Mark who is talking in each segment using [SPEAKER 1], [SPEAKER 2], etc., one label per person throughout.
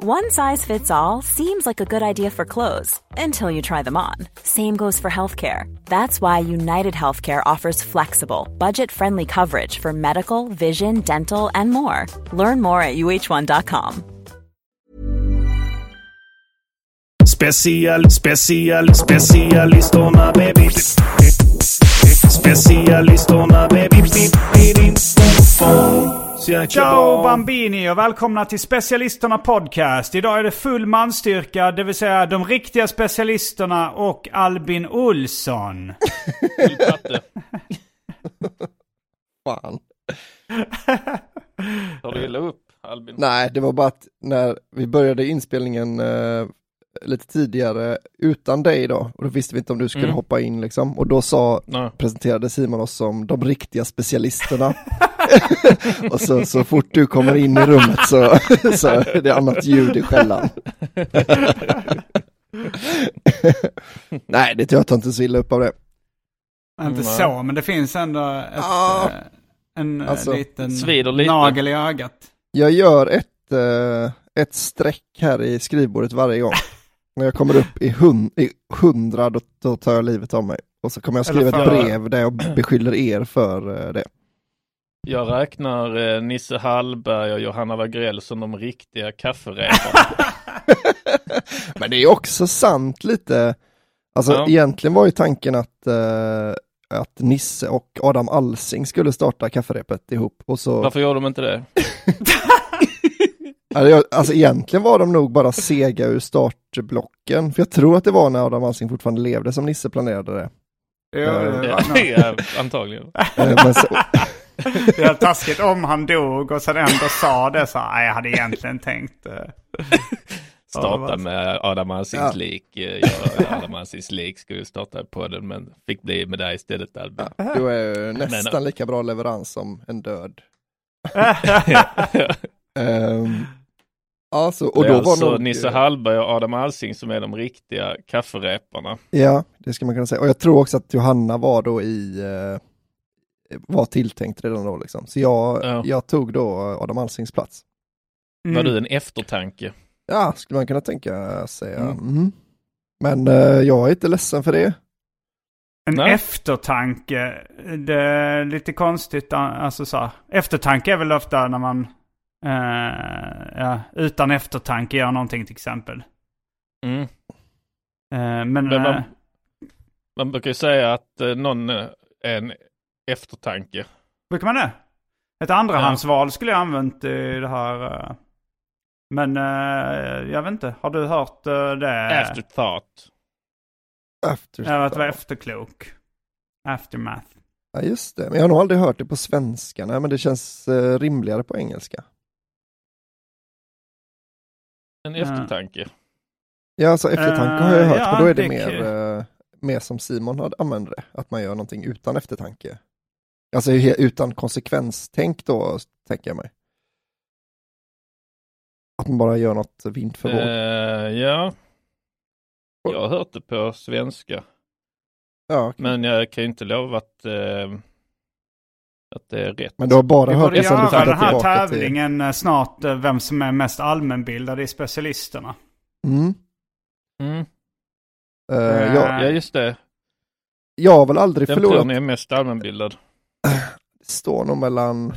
[SPEAKER 1] One size fits all seems like a good idea for clothes until you try them on. Same goes for healthcare. That's why United Healthcare offers flexible, budget friendly coverage for medical, vision, dental, and more. Learn more at uh1.com.
[SPEAKER 2] Special, special, specialisterna baby. Specialisterna baby.
[SPEAKER 3] Ciao Bambini och välkomna till Specialisterna Podcast. Idag är det full manstyrka, det vill säga de riktiga specialisterna och Albin Olsson.
[SPEAKER 4] Fan.
[SPEAKER 5] Tar du illa upp Albin?
[SPEAKER 4] Nej, det var bara att när vi började inspelningen eh, lite tidigare utan dig då, och då visste vi inte om du skulle
[SPEAKER 5] Mm.
[SPEAKER 4] hoppa in liksom, och då sa,
[SPEAKER 5] Nej.
[SPEAKER 4] presenterade Simon oss som de riktiga specialisterna. och så, så fort du kommer in i rummet så, så är det annat ljud i skällan. Nej, det jag tar inte så illa upp av det.
[SPEAKER 3] Inte
[SPEAKER 5] Nej.
[SPEAKER 3] så, men det finns ändå ett,
[SPEAKER 4] Ah.
[SPEAKER 3] en eh,
[SPEAKER 4] Alltså,
[SPEAKER 3] liten nagel i ögat.
[SPEAKER 4] Jag gör ett, eh, ett streck här i skrivbordet varje gång. När jag kommer upp i, hun i hundra, då, då tar jag livet av mig. Och så kommer jag skriva ett brev där jag beskyller er för det.
[SPEAKER 5] Jag räknar eh, Nisse Hallberg och Johanna Wagrell som de riktiga kaffereparna.
[SPEAKER 4] Men det är också sant lite. Alltså
[SPEAKER 5] Ja.
[SPEAKER 4] egentligen var ju tanken att, eh, att Nisse och Adam Alsing skulle starta kafferepet ihop. Och så,
[SPEAKER 5] Varför gjorde de inte det?
[SPEAKER 4] Alltså, alltså egentligen var de nog bara sega ur startblocken. För jag tror att det var när Adam Alsing fortfarande levde som Nisse planerade det.
[SPEAKER 5] Ja,
[SPEAKER 3] nog-
[SPEAKER 5] ja, antagligen.
[SPEAKER 4] Eh, Men så,
[SPEAKER 3] Det är taskigt om han dog och sen ändå sa det så nej jag hade egentligen tänkt. eh,
[SPEAKER 5] Starta med Adam Alsings
[SPEAKER 4] Ja.
[SPEAKER 5] lik. Eh, Jag, Adam Alsings lik skulle starta podden men fick bli med dig istället Albin.
[SPEAKER 4] Du är ju nästan lika bra leverans som en död. Ehm, ja, så, och
[SPEAKER 5] Och
[SPEAKER 4] då var
[SPEAKER 5] alltså
[SPEAKER 4] nog,
[SPEAKER 5] Nisse Hallberg och Adam Alsing som är de riktiga kaffereparna.
[SPEAKER 4] Ja, det ska man kunna säga. Och jag tror också att Johanna var då i, eh, var tilltänkt redan då liksom. Så jag,
[SPEAKER 5] Ja.
[SPEAKER 4] jag tog då Adam Alsings plats.
[SPEAKER 5] Var
[SPEAKER 3] Mm.
[SPEAKER 5] du en eftertanke?
[SPEAKER 4] Ja, skulle man kunna tänka säga.
[SPEAKER 5] Mm.
[SPEAKER 4] Mhm. Men eh, jag är inte ledsen för det.
[SPEAKER 3] En
[SPEAKER 5] Nej.
[SPEAKER 3] eftertanke, det är lite konstigt. Alltså så här, eftertanke är väl ofta när man eh, ja, utan eftertanke gör någonting till exempel.
[SPEAKER 5] Mm.
[SPEAKER 3] Eh, men
[SPEAKER 5] Men man-
[SPEAKER 3] eh,
[SPEAKER 5] Man brukar ju säga att eh, någon eh, är en eftertanke.
[SPEAKER 3] brukar man det? Ett andrahandsval skulle jag använt i det här. eh, men eh, jag vet inte, har du hört eh, det?
[SPEAKER 5] Afterthought.
[SPEAKER 4] After,
[SPEAKER 3] Ja, att vara efterklok. Aftermath.
[SPEAKER 4] ja, just det. Men jag har nog aldrig hört det på svenska. Nej, men det känns rimligare på engelska.
[SPEAKER 5] En
[SPEAKER 3] Ja.
[SPEAKER 5] eftertanke.
[SPEAKER 4] Ja, alltså eftertanke har jag hört,
[SPEAKER 3] ja,
[SPEAKER 4] men då är det,
[SPEAKER 3] det
[SPEAKER 4] mer, mer som Simon hade- använder det, att man gör någonting utan eftertanke. Alltså utan konsekvenstänk då, tänker jag mig. Att man bara gör något vind för våg.
[SPEAKER 5] Eh, ja. Jag har hört det på svenska.
[SPEAKER 4] ja,
[SPEAKER 5] Men jag kan ju inte lova att, eh, att det är rätt.
[SPEAKER 4] men du har bara
[SPEAKER 3] Vi
[SPEAKER 4] hört det sen du
[SPEAKER 3] göra
[SPEAKER 4] flyttat
[SPEAKER 3] den här
[SPEAKER 4] tillbaka till...
[SPEAKER 3] tävlingen eh, snart, vem som är mest allmänbildad i specialisterna.
[SPEAKER 4] Mm.
[SPEAKER 5] Mm.
[SPEAKER 4] Eh, jag,
[SPEAKER 5] Ja, just det.
[SPEAKER 4] jag har väl aldrig
[SPEAKER 5] Den
[SPEAKER 4] förlorat,
[SPEAKER 5] tror ni är mest allmänbildad.
[SPEAKER 4] Det står nog mellan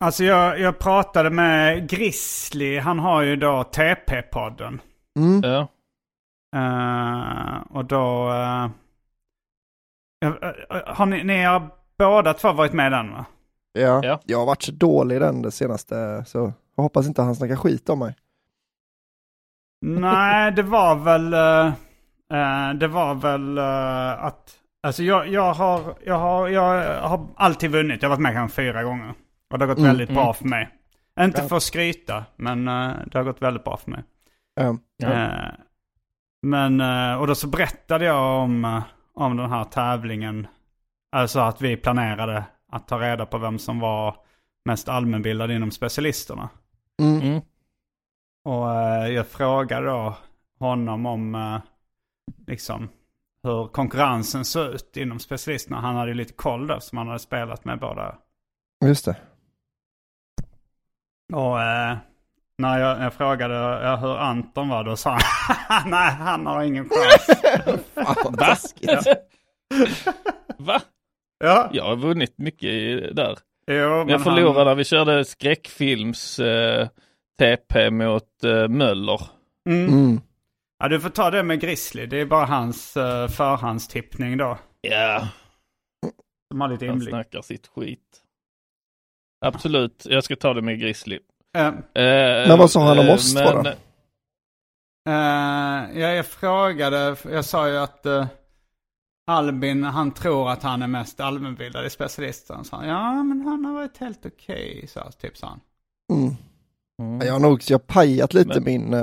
[SPEAKER 3] Alltså jag, jag pratade med Grizzly, han har ju då TP-podden.
[SPEAKER 4] Mm.
[SPEAKER 6] Ja.
[SPEAKER 3] Eh, och då... eh, har ni, ni har båda två varit med i den va?
[SPEAKER 4] Ja.
[SPEAKER 6] Ja.
[SPEAKER 4] jag har varit så dålig i den det senaste, så jag hoppas inte han snackar skit om mig.
[SPEAKER 3] Nej, det var väl... eh, det var väl att... Alltså jag, jag, har, jag, har, jag har alltid vunnit. Jag har varit med kanske fyra gånger. Och det har gått
[SPEAKER 4] Mm,
[SPEAKER 3] väldigt bra
[SPEAKER 6] mm.
[SPEAKER 3] för mig. Inte
[SPEAKER 4] Ja.
[SPEAKER 3] för att skryta, men eh, det har gått väldigt bra för mig.
[SPEAKER 4] Ja.
[SPEAKER 6] Ja.
[SPEAKER 3] Eh, men, eh, och då så berättade jag om, om den här tävlingen. Alltså att vi planerade att ta reda på vem som var mest allmänbildad inom specialisterna.
[SPEAKER 4] Mm.
[SPEAKER 6] Mm.
[SPEAKER 3] Och jag frågade då honom om liksom hur konkurrensen såg ut inom specialisterna. Han hade ju lite koll då som han hade spelat med båda.
[SPEAKER 4] Just det.
[SPEAKER 3] Och eh, när jag, jag frågade ja, hur Anton var då sa han nej han har ingen chans.
[SPEAKER 4] Fan, vad
[SPEAKER 6] Va?
[SPEAKER 4] taskigt.
[SPEAKER 6] Va?
[SPEAKER 3] ja,
[SPEAKER 6] Jag har vunnit mycket i- där.
[SPEAKER 3] jo, men
[SPEAKER 6] Jag förlorade
[SPEAKER 3] han,
[SPEAKER 6] när vi körde skräckfilms eh, TP mot eh, Möller.
[SPEAKER 3] mm.
[SPEAKER 4] Mm.
[SPEAKER 3] Ja du får ta det med Grizzly. Det är bara hans eh, förhandstippning då.
[SPEAKER 6] Ja,
[SPEAKER 3] Som har lite
[SPEAKER 6] han
[SPEAKER 3] inblick.
[SPEAKER 6] snackar sitt skit. Absolut, jag ska ta det med Grizzly.
[SPEAKER 3] Eh,
[SPEAKER 6] Eh,
[SPEAKER 4] Men vad sa han om
[SPEAKER 6] eh,
[SPEAKER 4] oss två då?
[SPEAKER 3] Eh, ja, jag frågade, jag sa ju att uh, Albin, han tror att han är mest allmänbildad i specialisten. Så han, ja men han har varit helt okej, så typ sa han.
[SPEAKER 4] Mm.
[SPEAKER 6] Mm.
[SPEAKER 4] Jag har nog jag pajat lite
[SPEAKER 6] Men-
[SPEAKER 4] min,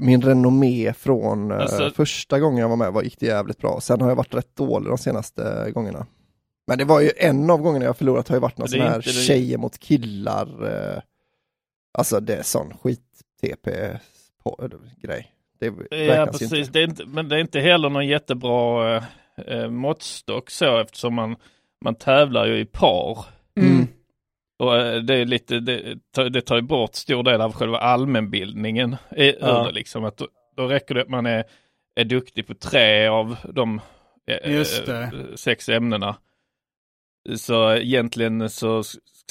[SPEAKER 4] min renommé från eh,
[SPEAKER 6] Alltså-
[SPEAKER 4] första gången jag var med var, gick det jävligt bra. Sen har jag varit rätt dålig de senaste gångerna. Men det var ju en av gångerna jag förlorat har ju varit någon sån
[SPEAKER 6] är
[SPEAKER 4] här tjejer mot killar. Eh, alltså det är sån skit-TP-grej. Det
[SPEAKER 6] Ja, precis.
[SPEAKER 4] inte.
[SPEAKER 6] Det är inte, men det är inte heller någon jättebra eh, eh, måttstock så eftersom man, man tävlar ju i par.
[SPEAKER 4] Mm.
[SPEAKER 6] Och eh, det är lite, det, tar- det tar ju bort stor del av själva allmänbildningen i, ur
[SPEAKER 4] Ja.
[SPEAKER 6] det liksom. Att då, då räcker det att man är, är duktig på tre av de eh,
[SPEAKER 3] Just det.
[SPEAKER 6] eh, sex ämnena. Så egentligen så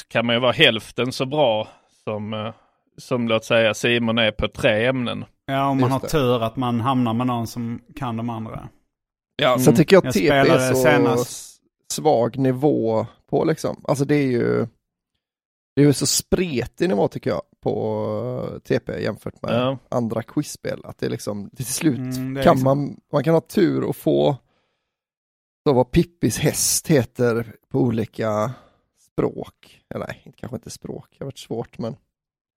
[SPEAKER 6] kan man ju vara hälften så bra som, eh, som låt säga Simon är på tre ämnen.
[SPEAKER 3] Ja, om man har
[SPEAKER 4] Just det.
[SPEAKER 3] tur att man hamnar med någon som kan de andra.
[SPEAKER 4] Ja,
[SPEAKER 6] Mm.
[SPEAKER 4] sen tycker jag
[SPEAKER 3] Jag
[SPEAKER 4] TP är så
[SPEAKER 3] senast.
[SPEAKER 4] svag nivå på liksom. Alltså det är ju det är ju så spretig nivå tycker jag på TP jämfört med
[SPEAKER 6] Ja.
[SPEAKER 4] andra quizspel. Att det är liksom, till slut
[SPEAKER 3] Mm, det är
[SPEAKER 4] kan
[SPEAKER 3] liksom-
[SPEAKER 4] man, man kan ha tur och få så vad Pippis häst heter på olika språk. Eller nej, kanske inte språk, det har varit svårt men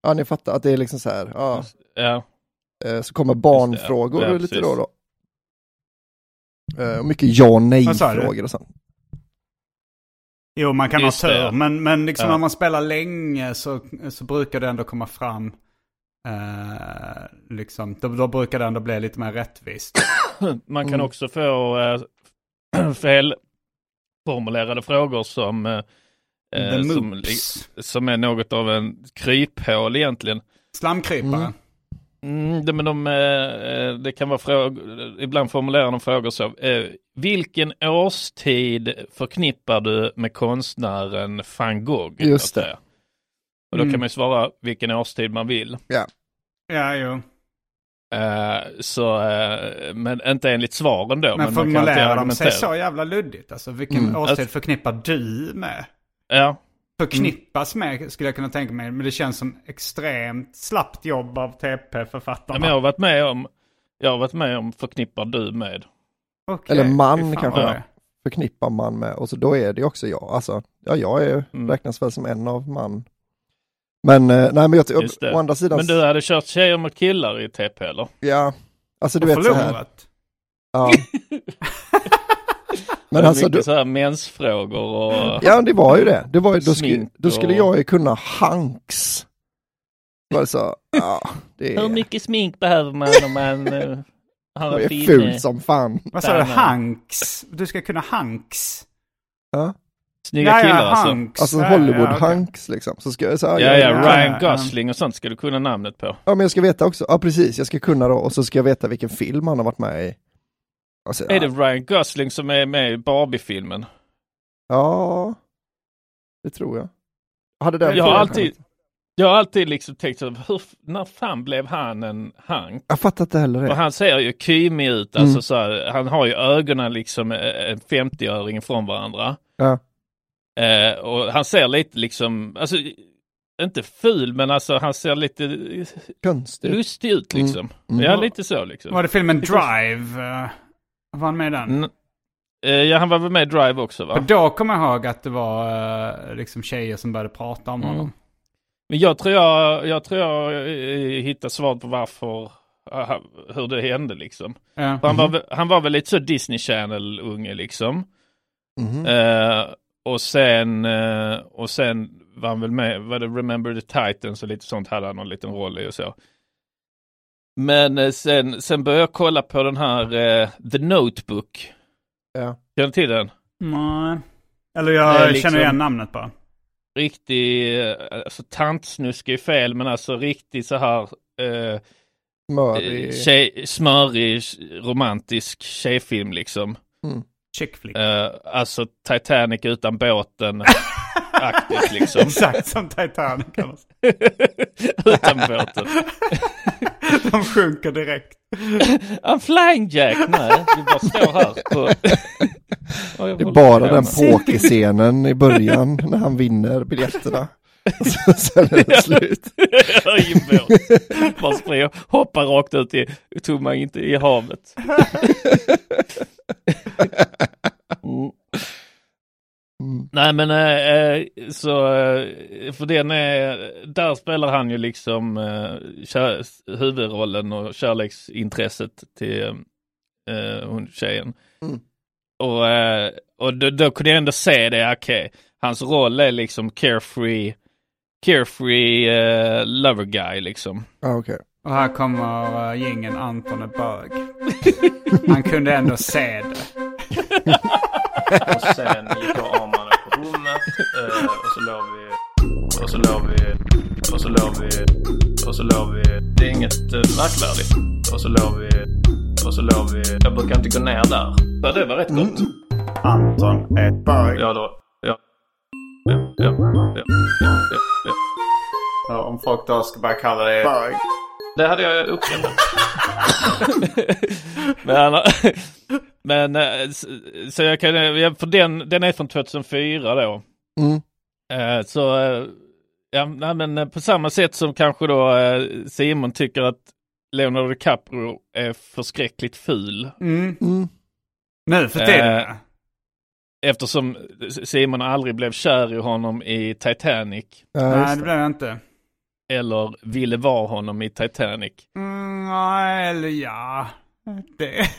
[SPEAKER 4] ja ni fattar att det är liksom så här, ja,
[SPEAKER 6] Ja,
[SPEAKER 4] eh, så kommer barnfrågor
[SPEAKER 6] Ja,
[SPEAKER 4] lite då och då. Eh, Och mycket ja nej
[SPEAKER 3] Vad sa du?
[SPEAKER 4] frågor och sånt.
[SPEAKER 3] Jo, man kan
[SPEAKER 6] Just
[SPEAKER 3] ha tur. Men, men liksom
[SPEAKER 6] Ja.
[SPEAKER 3] när man spelar länge så, så brukar det ändå komma fram. Eh, liksom, då, då brukar det ändå bli lite mer rättvist.
[SPEAKER 6] man kan
[SPEAKER 4] Mm.
[SPEAKER 6] också få eh, felformulerade frågor som, eh, eh, som, som är något av en kryphål egentligen.
[SPEAKER 3] Slamkrypare.
[SPEAKER 4] Mm.
[SPEAKER 6] Mm, det, men de, eh, det kan vara frågor, ibland formulerar de frågor så. Eh, vilken årstid förknippar du med konstnären van Gogh?
[SPEAKER 4] Just det.
[SPEAKER 6] säga? Och då
[SPEAKER 3] Mm.
[SPEAKER 6] kan man ju svara vilken årstid man vill.
[SPEAKER 3] Ja, jo.
[SPEAKER 6] Eh, så, eh, men inte enligt svaren då.
[SPEAKER 3] Men,
[SPEAKER 6] man kan alltid
[SPEAKER 3] formulerar de sig så jävla luddigt? Alltså vilken
[SPEAKER 4] Mm.
[SPEAKER 3] årstid
[SPEAKER 6] Alltså-
[SPEAKER 3] förknippar du med?
[SPEAKER 6] Ja,
[SPEAKER 3] Förknippas med skulle jag kunna tänka mig. Men det känns som extremt slappt jobb av
[SPEAKER 6] Ja,
[SPEAKER 3] TP-författarna.
[SPEAKER 6] men jag har varit med om, jag har varit med om förknippar du med.
[SPEAKER 3] Okej,
[SPEAKER 4] Eller man kanske.
[SPEAKER 3] är.
[SPEAKER 4] förknippar man med och så då är det också jag. Alltså, ja, jag är,
[SPEAKER 6] Mm.
[SPEAKER 4] räknas väl som en av man. Men eh, nej, men jag,
[SPEAKER 6] det.
[SPEAKER 4] å andra sidan,
[SPEAKER 6] Men du hade kört tjejer mot killar i TP eller?
[SPEAKER 4] ja, alltså du
[SPEAKER 3] Och
[SPEAKER 4] vet så här.
[SPEAKER 3] förlorat.
[SPEAKER 4] Ja.
[SPEAKER 6] Men
[SPEAKER 4] alltså,
[SPEAKER 6] mycket
[SPEAKER 4] du,
[SPEAKER 6] så här mensfrågor och...
[SPEAKER 4] ja det var ju det. det var, ju- då, skulle, då skulle jag ju kunna Hanks. Var det så, ja, det
[SPEAKER 6] Hur
[SPEAKER 4] är,
[SPEAKER 6] mycket smink behöver man om man uh, har
[SPEAKER 4] det
[SPEAKER 6] en
[SPEAKER 4] är
[SPEAKER 6] fin...
[SPEAKER 4] fult som fan.
[SPEAKER 3] Vad sa du? Hanks? Du ska kunna Hanks?
[SPEAKER 4] Ja.
[SPEAKER 6] Snygga killar alltså.
[SPEAKER 3] Hanks.
[SPEAKER 4] Alltså
[SPEAKER 3] Ja,
[SPEAKER 4] Hollywood
[SPEAKER 3] ja,
[SPEAKER 4] liksom. Så ska jag säga,
[SPEAKER 6] Ja, ja,
[SPEAKER 3] ja,
[SPEAKER 6] Ryan
[SPEAKER 3] ja.
[SPEAKER 6] Gosling och sånt ska du kunna namnet på.
[SPEAKER 4] ja, men jag ska veta också, ja precis, jag ska kunna då och så ska jag veta vilken film han har varit med i. Alltså,
[SPEAKER 6] Är det. Ryan Gosling som är med i Barbie-filmen?
[SPEAKER 4] ja, det tror jag. Hade den
[SPEAKER 6] Jag har alltid, jag har alltid liksom tänkt så, hur, när fan blev han en hank?
[SPEAKER 4] Jag fattar inte heller
[SPEAKER 6] Och
[SPEAKER 4] det.
[SPEAKER 6] han ser ju kymig ut, alltså
[SPEAKER 4] Mm.
[SPEAKER 6] så här, han har ju ögonen liksom eh, en 50-öring från varandra.
[SPEAKER 4] Ja.
[SPEAKER 6] Eh, och han ser lite liksom, alltså inte ful men alltså han ser lite
[SPEAKER 4] Konstigt.
[SPEAKER 6] lustig ut liksom.
[SPEAKER 4] Mm.
[SPEAKER 6] Ja, lite så liksom.
[SPEAKER 3] Var det filmen Drive? Var han med i den?
[SPEAKER 6] Mm. Eh, ja, han var väl med i Drive också
[SPEAKER 3] För
[SPEAKER 6] va?
[SPEAKER 3] då kommer jag ihåg att det var eh, liksom tjejer som började prata om
[SPEAKER 6] Mm.
[SPEAKER 3] honom.
[SPEAKER 6] Men jag tror jag, jag tror jag eh, hittar svar på varför, hur det hände liksom.
[SPEAKER 3] Ja.
[SPEAKER 6] För han, var, väl- han var väl lite så Disney Channel-unge liksom.
[SPEAKER 4] Mhm.
[SPEAKER 6] Eh, och sen, och sen var han väl med, var det Remember the Titans och lite sånt hade han någon liten roll i och så. Men eh, sen, sen började jag kolla på den här eh, The Notebook.
[SPEAKER 4] Ja.
[SPEAKER 6] Känner du till den?
[SPEAKER 3] Nej. Eller jag
[SPEAKER 6] liksom-
[SPEAKER 3] känner igen namnet bara.
[SPEAKER 6] Riktig, eh, alltså tantsnusk är fel men alltså riktigt så här eh,
[SPEAKER 4] Smörig.
[SPEAKER 6] eh, tjej, smörig, romantisk tjejfilm liksom.
[SPEAKER 3] Chick flick.
[SPEAKER 6] Eh, alltså Titanic utan båten aktigt liksom.
[SPEAKER 3] Exakt som Titanic kallas.
[SPEAKER 6] utan båten.
[SPEAKER 3] De sjunker direkt.
[SPEAKER 6] I'm flying Jack! Nej, du bara står här på...
[SPEAKER 4] Det är bara den pokerscenen i början när han vinner biljetterna. Så- Sen är det slut.
[SPEAKER 6] Bara springer, hoppar rakt ut i tomma, inte i havet. Mm.
[SPEAKER 4] Mm.
[SPEAKER 6] Nej men eh, så eh, för den är, där spelar han ju liksom eh, kär, huvudrollen och kärleksintresset till eh, hon tjejen.
[SPEAKER 4] Mm.
[SPEAKER 6] Och, eh, och då, då kunde jag ändå se det, okej, hans roll är liksom carefree, carefree eh, lover guy liksom.
[SPEAKER 4] Ja, okej.
[SPEAKER 3] Och här kommer uh, gingen Anton är bög. Han kunde ändå se det.
[SPEAKER 6] Och sen gick jag eh, och så låg vi och så låg vi och så låg vi och så låg vi. Det är inget eh, märkvärdigt. Och så låg vi och så låg vi. Jag brukar inte gå ner där. Ja, det var rätt gott.
[SPEAKER 3] Anton är bög.
[SPEAKER 6] Ja då. Ja. Ja, ja, ja, ja, ja, ja.
[SPEAKER 3] Ja, om folk då ska börja kalla det bög.
[SPEAKER 6] Det hade jag uppskattat. men, men eh, så jag kan, för den, den är från 2004 då.
[SPEAKER 4] Mm.
[SPEAKER 6] Eh, Så eh, ja, men eh, på samma sätt som kanske då Simon tycker att Leonardo DiCaprio är förskräckligt ful.
[SPEAKER 3] Mm.
[SPEAKER 4] Mm.
[SPEAKER 3] Nu för tiden.
[SPEAKER 6] Eftersom Simon aldrig blev kär i honom i Titanic.
[SPEAKER 4] Ja,
[SPEAKER 3] Nej, det blev jag inte.
[SPEAKER 6] Eller ville vara honom i Titanic.
[SPEAKER 3] Mm, nej, eller ja. Det...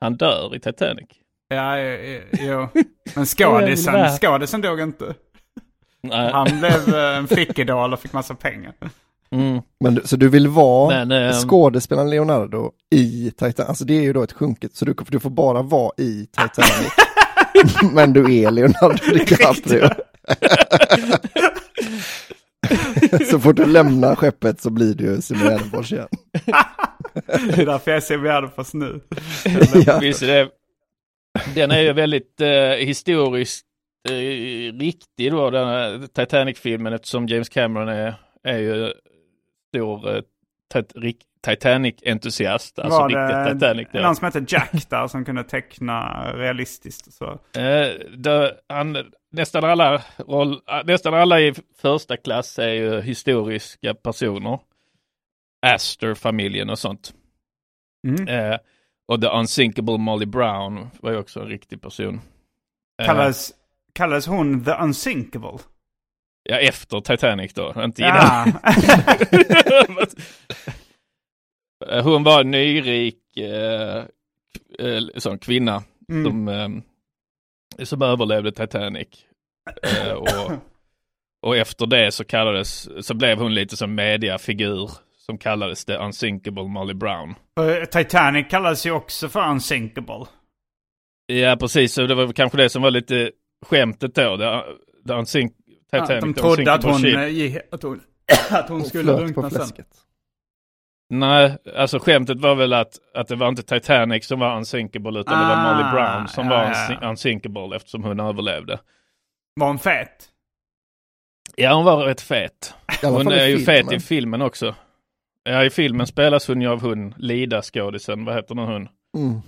[SPEAKER 6] Han dör i Titanic.
[SPEAKER 3] Ja, jo. jo. Men skådisen, skådisen dog inte.
[SPEAKER 6] Nej.
[SPEAKER 3] Han blev eh, en flickidol och fick massa pengar.
[SPEAKER 6] Mm.
[SPEAKER 4] Men, du- så du vill vara
[SPEAKER 6] Men, ehm,
[SPEAKER 4] skådespelaren Leonardo i Titanic? Alltså det är ju då ett sjunket, så du, du får bara vara i Titanic. Men du är Leonardo DiCaprio. så fort du lämnar skeppet så blir du Simon Gärdenfors igen.
[SPEAKER 3] Det är därför jag ser Gärdenfors nu.
[SPEAKER 4] Ja.
[SPEAKER 6] Visst är det. Den är ju väldigt eh, historiskt eh, riktig då, den här Titanic-filmen eftersom James Cameron är, är ju stor eh, Titanic-entusiast. Alltså
[SPEAKER 3] var
[SPEAKER 6] riktigt
[SPEAKER 3] det
[SPEAKER 6] Titanic. då.
[SPEAKER 3] någon som hette Jack där som kunde teckna realistiskt? Så.
[SPEAKER 6] Eh, det, han, nästan, alla roll, eh, nästan alla i första klass är ju historiska personer. Astor-familjen och sånt.
[SPEAKER 3] Mm.
[SPEAKER 6] Eh, och The Unsinkable Molly Brown var ju också en riktig person. Eh,
[SPEAKER 3] Kallades, kallades hon The Unsinkable?
[SPEAKER 6] Ja, efter Titanic då, inte
[SPEAKER 3] Ja.
[SPEAKER 6] innan. Hon var en nyrik eh, eh, sån kvinna
[SPEAKER 3] Mm.
[SPEAKER 6] som, eh, som överlevde Titanic. Eh, och, och efter det så kallades, så blev hon lite som mediafigur som kallades The Unsinkable Molly Brown.
[SPEAKER 3] Och Titanic kallades ju också för Unsinkable.
[SPEAKER 6] Ja, precis. Så det var kanske det som var lite skämtet då. The, the unsink, Titanic,
[SPEAKER 3] Ja, de
[SPEAKER 6] the
[SPEAKER 3] trodde att hon, eh, att hon, att hon
[SPEAKER 4] Och
[SPEAKER 3] skulle drunkna sen.
[SPEAKER 4] fläsket.
[SPEAKER 6] Nej, alltså skämtet var väl att, att det var inte Titanic som var unsinkable utan det var
[SPEAKER 3] Ah,
[SPEAKER 6] Molly Brown som
[SPEAKER 3] ja,
[SPEAKER 6] var
[SPEAKER 3] ja,
[SPEAKER 6] unsi-
[SPEAKER 3] ja.
[SPEAKER 6] unsinkable eftersom hon överlevde.
[SPEAKER 3] Var hon fet?
[SPEAKER 6] Ja, hon var rätt fet. Hon är ju fet i filmen också. Ja, i filmen spelas hon ju av hon, Lida-skådisen. Vad heter den hon?
[SPEAKER 4] Mm.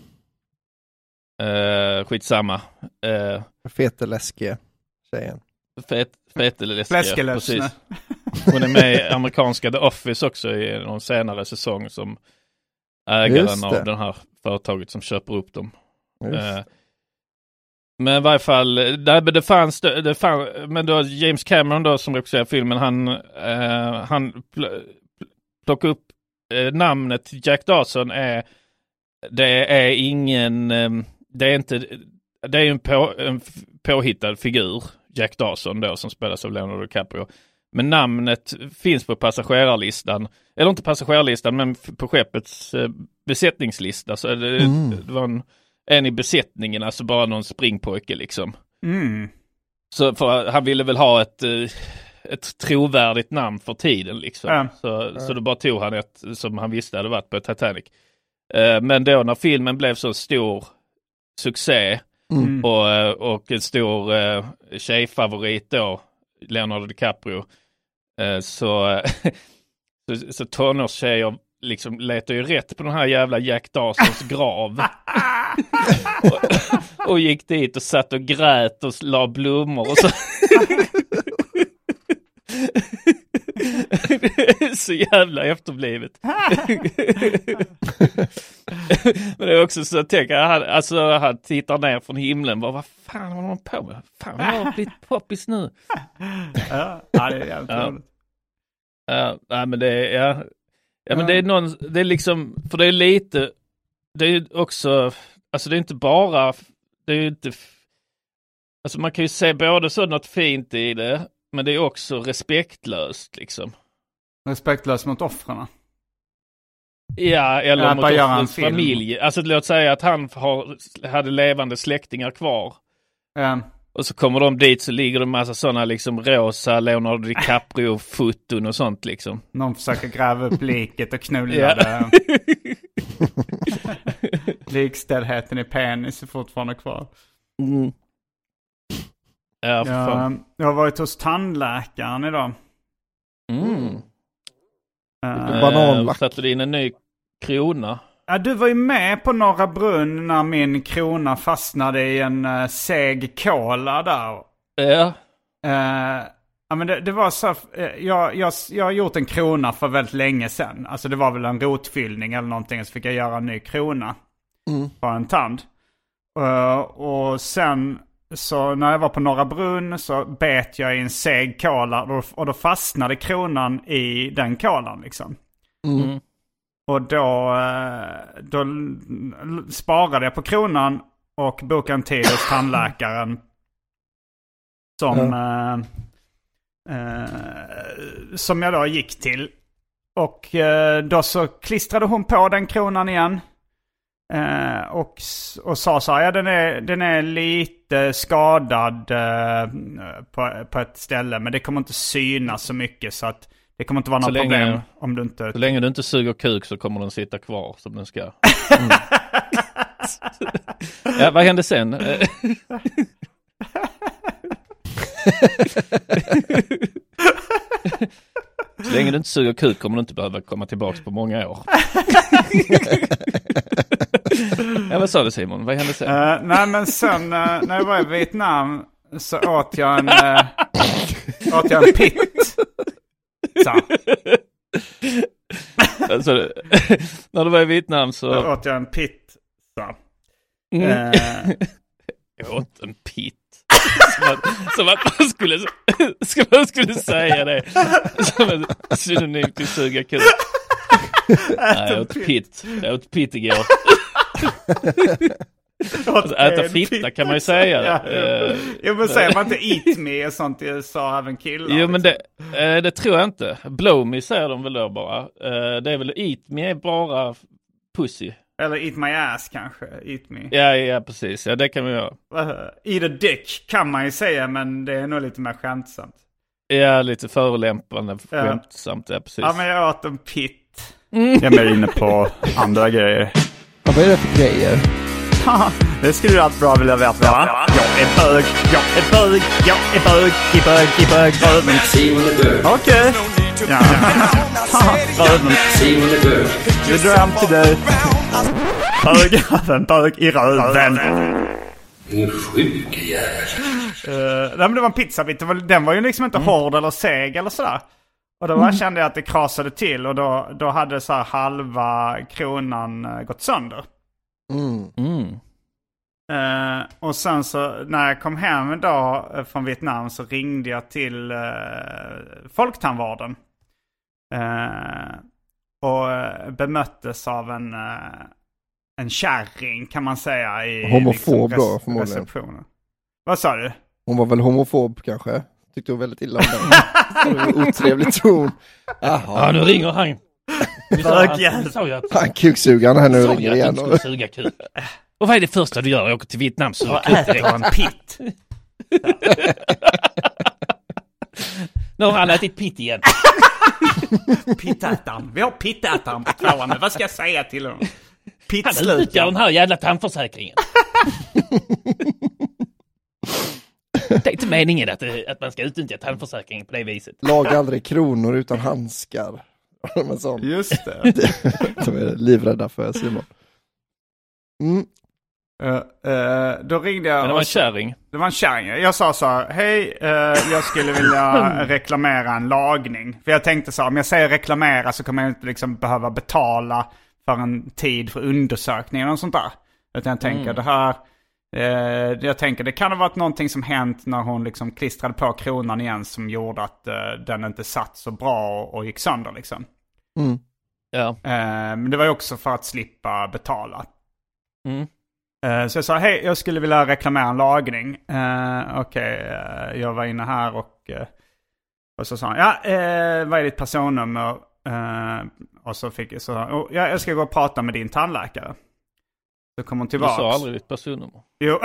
[SPEAKER 6] Uh, skitsamma. Uh,
[SPEAKER 4] Fete läskiga tjejen.
[SPEAKER 6] fet, feteläskiga.
[SPEAKER 3] Fläskelösne.
[SPEAKER 6] precis. Hon är med i amerikanska The Office också i någon senare säsong som ägaren av det här företaget som köper upp dem. Eh, Men i varje fall, det fanns, det, det fann, men då James Cameron då som regisserar filmen, han, eh, han pl- plockade upp eh, namnet Jack Dawson är, det är ingen, eh, det är inte, det är en, på, en påhittad figur, Jack Dawson då som spelas av Leonardo DiCaprio. Men namnet finns på passagerarlistan, eller inte passagerarlistan men på skeppets eh, besättningslista. Så det,
[SPEAKER 4] Mm.
[SPEAKER 6] det var en, en i besättningen, alltså bara någon springpojke liksom.
[SPEAKER 3] Mm.
[SPEAKER 6] Så för han ville väl ha ett, eh, ett trovärdigt namn för tiden liksom.
[SPEAKER 3] Ja.
[SPEAKER 6] Så, så då bara tog han ett som han visste hade varit på Titanic. Eh, Men då när filmen blev så stor succé
[SPEAKER 4] Mm.
[SPEAKER 6] och, eh, och en stor eh, tjejfavorit då, Leonardo DiCaprio, eh, så, så, så tonårstjejer liksom letar ju rätt på den här jävla Jack Dawsons grav. och, och gick dit och satt och grät och la blommor och så. Så jävla efterblivet. Men det är också så att tänka, han, alltså han tittar ner från himlen, bara, vad fan håller de på med? Fan, jag har blivit poppis nu.
[SPEAKER 3] Ja, det är jävligt
[SPEAKER 6] Ja.
[SPEAKER 3] roligt.
[SPEAKER 6] Ja, nej men det är, ja. ja men det är någon, det är liksom, för det är lite, det är ju också, alltså det är inte bara, det är ju inte, alltså man kan ju se både så något fint i det, men det är också respektlöst liksom.
[SPEAKER 3] Respektlös mot offren.
[SPEAKER 6] Ja, eller
[SPEAKER 3] Ja,
[SPEAKER 6] mot
[SPEAKER 3] film.
[SPEAKER 6] familj. Alltså låt säga att han har, hade levande släktingar kvar.
[SPEAKER 3] Ja.
[SPEAKER 6] Och så kommer de dit så ligger det en massa sådana liksom rosa Leonardo DiCaprio-foton och sånt liksom.
[SPEAKER 3] Någon försöker gräva upp liket och knulla
[SPEAKER 6] Ja.
[SPEAKER 3] det. Likställdheten i penis är fortfarande kvar.
[SPEAKER 6] Mm. Ja, fan.
[SPEAKER 3] Jag, jag har varit hos tandläkaren idag.
[SPEAKER 6] Mm.
[SPEAKER 3] Eh,
[SPEAKER 4] Bananlack.
[SPEAKER 6] Eh, satte du in en ny krona?
[SPEAKER 3] Ja, du var ju med på Norra Brunn när min krona fastnade i en uh, seg kola där.
[SPEAKER 6] Ja.
[SPEAKER 3] Eh, ja, men det, det var så, uh, jag, jag, jag har gjort en krona för väldigt länge sedan. Alltså det var väl en rotfyllning eller någonting. Så fick jag göra en ny krona
[SPEAKER 4] Mm.
[SPEAKER 3] på en tand. Eh, och sen så när jag var på Norra Brunn så bet jag i en seg kola och, då fastnade kronan i den kolan liksom.
[SPEAKER 6] Mm.
[SPEAKER 3] Och då, eh, då sparade jag på kronan och bokade en tid hos tandläkaren. Som, eh, eh, som jag då gick till. Och eh, då så klistrade hon på den kronan igen. Eh, och, och sa så här, ja den är, den är lite skadad eh, på, på ett ställe. Men det kommer inte synas så mycket så att det kommer inte vara något
[SPEAKER 6] länge-
[SPEAKER 3] problem om du inte...
[SPEAKER 6] Så länge du inte suger kuk så kommer den sitta kvar som den ska. ja, vad hände sen? Så länge du inte suger kuk kommer du inte behöva komma tillbaka på många år. ja, vad sa du Simon? Vad hände sen?
[SPEAKER 3] Eh, nej men sen eh, när jag var i Vietnam så åt jag en, uh, åt jag en pitt. Så,
[SPEAKER 6] Alltså, när du var i Vietnam
[SPEAKER 3] då
[SPEAKER 6] så...
[SPEAKER 3] åt jag en pitt. Så.
[SPEAKER 6] Mm. Jag åt en pitt. Som att, som att man skulle, som man skulle säga det. Som en synonym till suga kuk. Nej, jag åt pitt. Jag åt pitt igår. Alltså, äta fitta kan man ju säga.
[SPEAKER 3] Ja.
[SPEAKER 6] Eh,
[SPEAKER 3] jo men säger man inte eat me och sånt i USA även killar?
[SPEAKER 6] Jo men
[SPEAKER 3] liksom?
[SPEAKER 6] det, eh, det tror jag inte. Blow me säger de väl då bara. Eh, Det är väl eat me är bara pussy.
[SPEAKER 3] Eller eat my ass kanske, eat me.
[SPEAKER 6] Ja, ja precis. Ja det kan vi göra.
[SPEAKER 3] Eat a dick kan man ju säga men det är nog lite mer skämtsamt.
[SPEAKER 6] Ja, lite förolämpande, skämtsamt. Ja, precis.
[SPEAKER 3] Ja men jag åt en pitt. Jag är mer inne på andra grejer.
[SPEAKER 4] Ja, vad är det för grejer?
[SPEAKER 3] Det skulle du allt bra vilja veta va? Jag är bög, jag är bög, jag är bög, i bög, i bög, röven.
[SPEAKER 7] Simon är bög.
[SPEAKER 3] Okej. Ja. Röven.
[SPEAKER 7] Simon är bög.
[SPEAKER 3] Vi drar hem till dig. Bög, röven, bög i röven.
[SPEAKER 7] Din sjuke jävel.
[SPEAKER 3] Uh, nej men det var en pizzabit. Det var, den var ju liksom inte hård eller seg eller sådär. Och då bara kände jag att det krasade till och då, då hade så här halva kronan eh, gått sönder.
[SPEAKER 4] Mm.
[SPEAKER 6] Mm.
[SPEAKER 3] Eh, och sen så när jag kom hem en dag eh, från Vietnam så ringde jag till uh, Folktandvården. Eh, och bemöttes av en, uh, en kärring kan man säga i
[SPEAKER 4] Homofob då, förmodligen.
[SPEAKER 3] receptionen. Vad sa du?
[SPEAKER 4] Hon var väl homofob kanske? Tyckte hon väldigt illa om den. Otrevlig ton.
[SPEAKER 6] Ja,
[SPEAKER 4] Jaha.
[SPEAKER 6] nu ringer han. Vi sa,
[SPEAKER 3] Bögjävel.
[SPEAKER 6] vi sa ju att,
[SPEAKER 4] Han kuksugaren här nu
[SPEAKER 6] sa ju
[SPEAKER 4] ringer
[SPEAKER 6] att
[SPEAKER 4] igen.
[SPEAKER 6] inte skulle suga kuk. Och vad är det första du gör? Jag åker till Vietnam så
[SPEAKER 3] Vad
[SPEAKER 6] suger kuk
[SPEAKER 3] äter
[SPEAKER 6] direkt.
[SPEAKER 3] en pitt?
[SPEAKER 6] Nu har han ätit pitt igen.
[SPEAKER 3] Pittätaren. Vi har pittätaren på tvåan nu. Vad ska jag säga till honom?
[SPEAKER 6] Han utnyttjar den här jävla tandförsäkringen. Det är inte meningen att, det- att man ska utnyttja tandförsäkringen på det viset.
[SPEAKER 4] Laga aldrig kronor utan handskar.
[SPEAKER 3] Just det.
[SPEAKER 4] De är livrädda för Simon. Mm.
[SPEAKER 3] Eh, eh, då ringde jag
[SPEAKER 6] Men det var en kärring.
[SPEAKER 3] Det var en kärring. Jag sa så här, hej, eh, jag skulle vilja reklamera en lagning. För jag tänkte så här, om jag säger reklamera så kommer jag inte liksom behöva betala för en tid för undersökning eller något sånt där. Utan jag tänker det här, eh, jag tänker det kan ha varit någonting som hänt när hon liksom klistrade på kronan igen som gjorde att eh, den inte satt så bra och, och gick sönder liksom.
[SPEAKER 4] Mm.
[SPEAKER 6] Ja.
[SPEAKER 3] Eh, men det var ju också för att slippa betala.
[SPEAKER 6] Mm.
[SPEAKER 3] Eh, Så jag sa, hej, jag skulle vilja reklamera en lagning. Uh, Okej, eh, jag var inne här och, eh, och så sa han, ja, eh, vad är ditt personnummer? Eh, och så fick jag så, oh, ja, jag ska gå och prata med din tandläkare. Så kom hon
[SPEAKER 6] Du
[SPEAKER 3] tillbaka.
[SPEAKER 6] sa aldrig ditt personnummer.
[SPEAKER 3] Jo.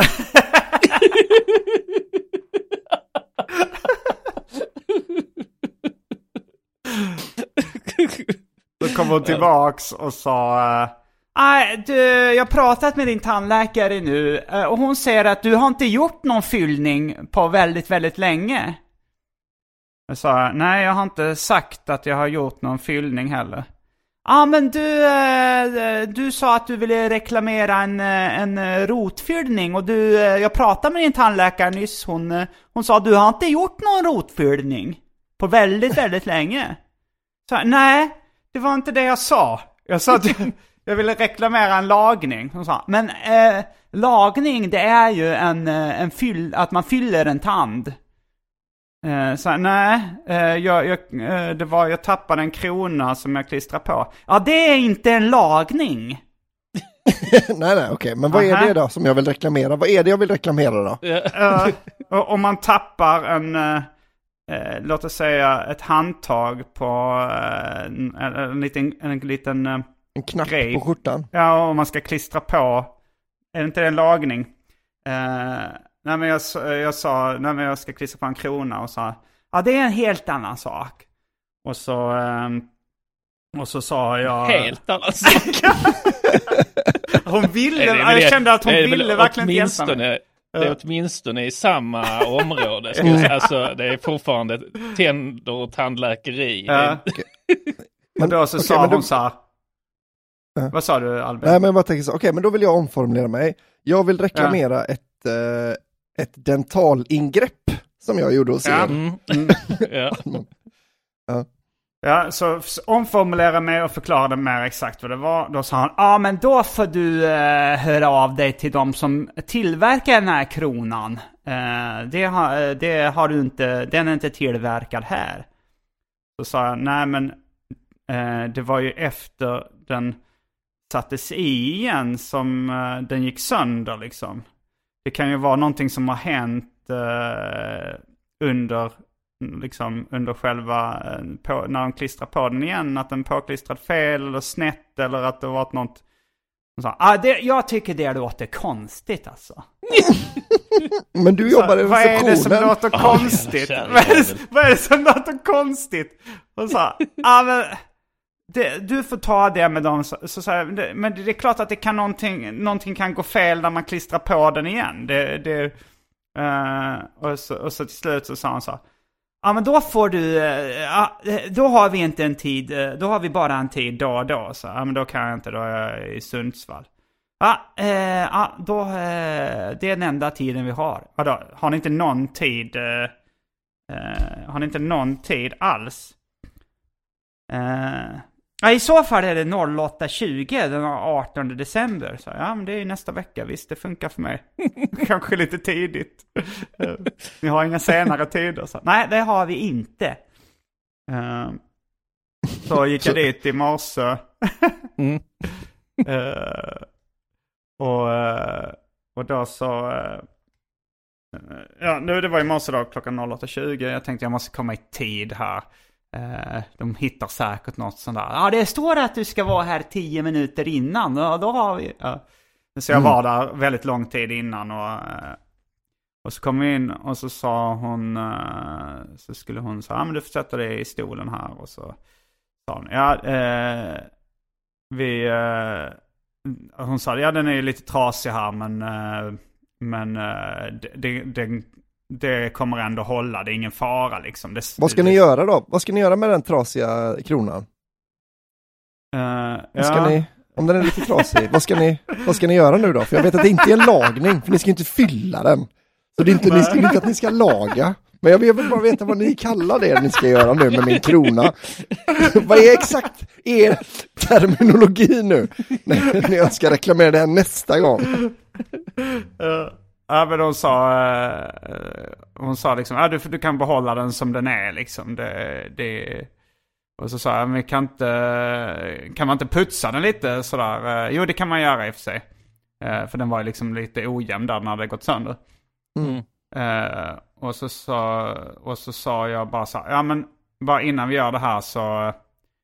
[SPEAKER 3] Då kom hon tillbaks och sa eh, Nej, du, jag har pratat med din tandläkare nu eh, och hon säger att du har inte gjort någon fyllning på väldigt, väldigt länge. Jag sa, nej jag har inte sagt att jag har gjort någon fyllning heller. Ja men du, eh, du sa att du ville reklamera en, eh, en eh, rotfyllning och du, jag pratade med din tandläkare nyss, hon, hon sa att du har inte gjort någon rotfyllning på väldigt, väldigt länge. Så, nej, det var inte det jag sa. Jag sa att jag ville reklamera en lagning. Hon sa, men eh, lagning det är ju en, en fyll, att man fyller en tand. Eh, så nej, eh, jag, jag, eh, det var, jag tappade en krona som jag klistrade på. Ja, det är inte en lagning.
[SPEAKER 4] nej, nej, okej. Men vad är
[SPEAKER 3] Aha.
[SPEAKER 4] det då som jag vill reklamera? Vad är det jag vill reklamera då?
[SPEAKER 3] Och om man tappar en, eh, eh, låt oss säga ett handtag på eh, en, en, en liten, en liten
[SPEAKER 4] En knapp
[SPEAKER 3] Grej.
[SPEAKER 4] på skjortan?
[SPEAKER 3] Ja, om man ska klistra på. Är det inte det en lagning? Nej, men jag, jag sa, nej men jag ska klistra på en krona och sa, ja det är en helt annan sak. Och så, ehm, och så sa jag...
[SPEAKER 6] Helt annan sak.
[SPEAKER 3] Hon ville,
[SPEAKER 6] Nej,
[SPEAKER 3] jag kände att hon
[SPEAKER 6] väl
[SPEAKER 3] ville verkligen inte hjälpa mig.
[SPEAKER 6] Det är åtminstone i samma område. Alltså, det är fortfarande tänder och tandläkeri.
[SPEAKER 3] Ja.
[SPEAKER 4] Men,
[SPEAKER 3] då så
[SPEAKER 4] okej,
[SPEAKER 3] sa
[SPEAKER 4] men då-
[SPEAKER 3] hon så här.
[SPEAKER 4] Ja.
[SPEAKER 3] Vad sa du Albin?
[SPEAKER 4] Nej men jag bara tänker så, okej men då vill jag omformulera mig. Jag vill reklamera ett, eh, ett dentalingrepp som jag gjorde hos
[SPEAKER 3] Ja.
[SPEAKER 4] er.
[SPEAKER 6] Mm. ja.
[SPEAKER 3] Ja, så omformulera mig och förklarade mer exakt vad det var. Då sa han, ja ah, men då får du eh, höra av dig till de som tillverkar den här kronan. Eh, det, har, eh, det har du inte, den är inte tillverkad här. Så sa jag, nej men eh, det var ju efter den sattes i igen som eh, den gick sönder liksom. Det kan ju vara någonting som har hänt eh, under liksom under själva, eh, på, när de klistrar på den igen, att den påklistrad fel eller snett eller att det har varit något. Sa, ah, det, jag tycker det låter konstigt alltså.
[SPEAKER 4] Men du jobbar i
[SPEAKER 3] Så, vad är det som låter konstigt? vad, är det, vad är det som låter konstigt? Hon sa, ah, men det, du får ta det med dem. Så, så, så här, det, men det är klart att det kan någonting, någonting kan gå fel när man klistrar på den igen. Det, det, eh, och, så, och så till slut så sa han så här, Ja men då får du, eh, uh, då har vi inte en tid, uh, då har vi bara en tid då och då. Så ja men då kan jag inte, då är jag i Sundsvall. Ja, eh, ja då, eh, det är den enda tiden vi har. Vadå, har ni inte någon tid, har ni inte någon tid alls? Ja, i så fall är det 08.20 den 18 december. Så, ja, men det är ju nästa vecka, visst det funkar för mig. Kanske lite tidigt. Ni har inga senare tider. Så. Nej, det har vi inte. Eh, så gick jag dit i morse.
[SPEAKER 6] Mm.
[SPEAKER 3] Eh, och, eh, och då så... eh, Ja, nu det var i morse då klockan 08.20. Jag tänkte jag måste komma i tid här. Eh, de hittar säkert något sånt där. Ja, det står att du ska vara här 10 minuter innan. Ja, då har vi... Ja. Så jag var där väldigt lång tid innan och... eh, Och så kom vi in och så sa hon... eh, Så skulle hon säga, ja men du får sätta dig i stolen här. Och så sa hon, ja... Eh, vi... Hon sa, ja den är ju lite trasig här men... Men eh, det, det, kommer ändå hålla, det är ingen fara liksom. Det,
[SPEAKER 4] Vad ska
[SPEAKER 3] det,
[SPEAKER 4] ni göra då? Vad ska ni göra med den trasiga kronan? Ska
[SPEAKER 3] ja.
[SPEAKER 4] ni, om den är lite trasig, vad ska, ni, vad ska ni göra nu då? För jag vet att det inte är en lagning, för ni ska ju inte fylla den. Så det är inte, ni ska, inte att ni ska laga. Men jag vill bara veta vad ni kallar det ni ska göra nu med min krona. vad är exakt er terminologi nu? När när jag ska reklamera det här nästa gång.
[SPEAKER 3] Ja men hon sa, eh, hon sa liksom, ja, du, du kan behålla den som den är liksom. Det, det, och så sa jag, men kan inte, kan man inte putsa den lite sådär? Eh, Jo det kan man göra i och för sig. Eh, För den var ju liksom lite ojämn där när det gått sönder.
[SPEAKER 6] Mm.
[SPEAKER 3] Och, så sa, och så sa jag bara så här, ja men bara innan vi gör det här så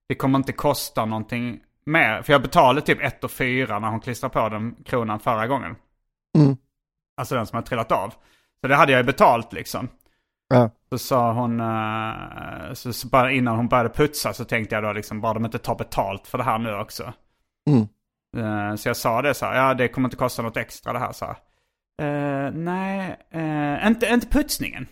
[SPEAKER 3] det kommer inte kosta någonting mer. För jag betalade typ 1 och 4 när hon klistrade på den kronan förra gången.
[SPEAKER 4] Mm.
[SPEAKER 3] Alltså den som har trillat av. Så det hade jag ju betalt liksom.
[SPEAKER 4] Ja.
[SPEAKER 3] Så sa hon, eh, så, så bara innan hon började putsa så tänkte jag då liksom, bara de inte tar betalt för det här nu också.
[SPEAKER 4] Mm.
[SPEAKER 3] Eh, Så jag sa det så här, ja det kommer inte kosta något extra det här så här. "Eh, nej, eh, inte, inte putsningen.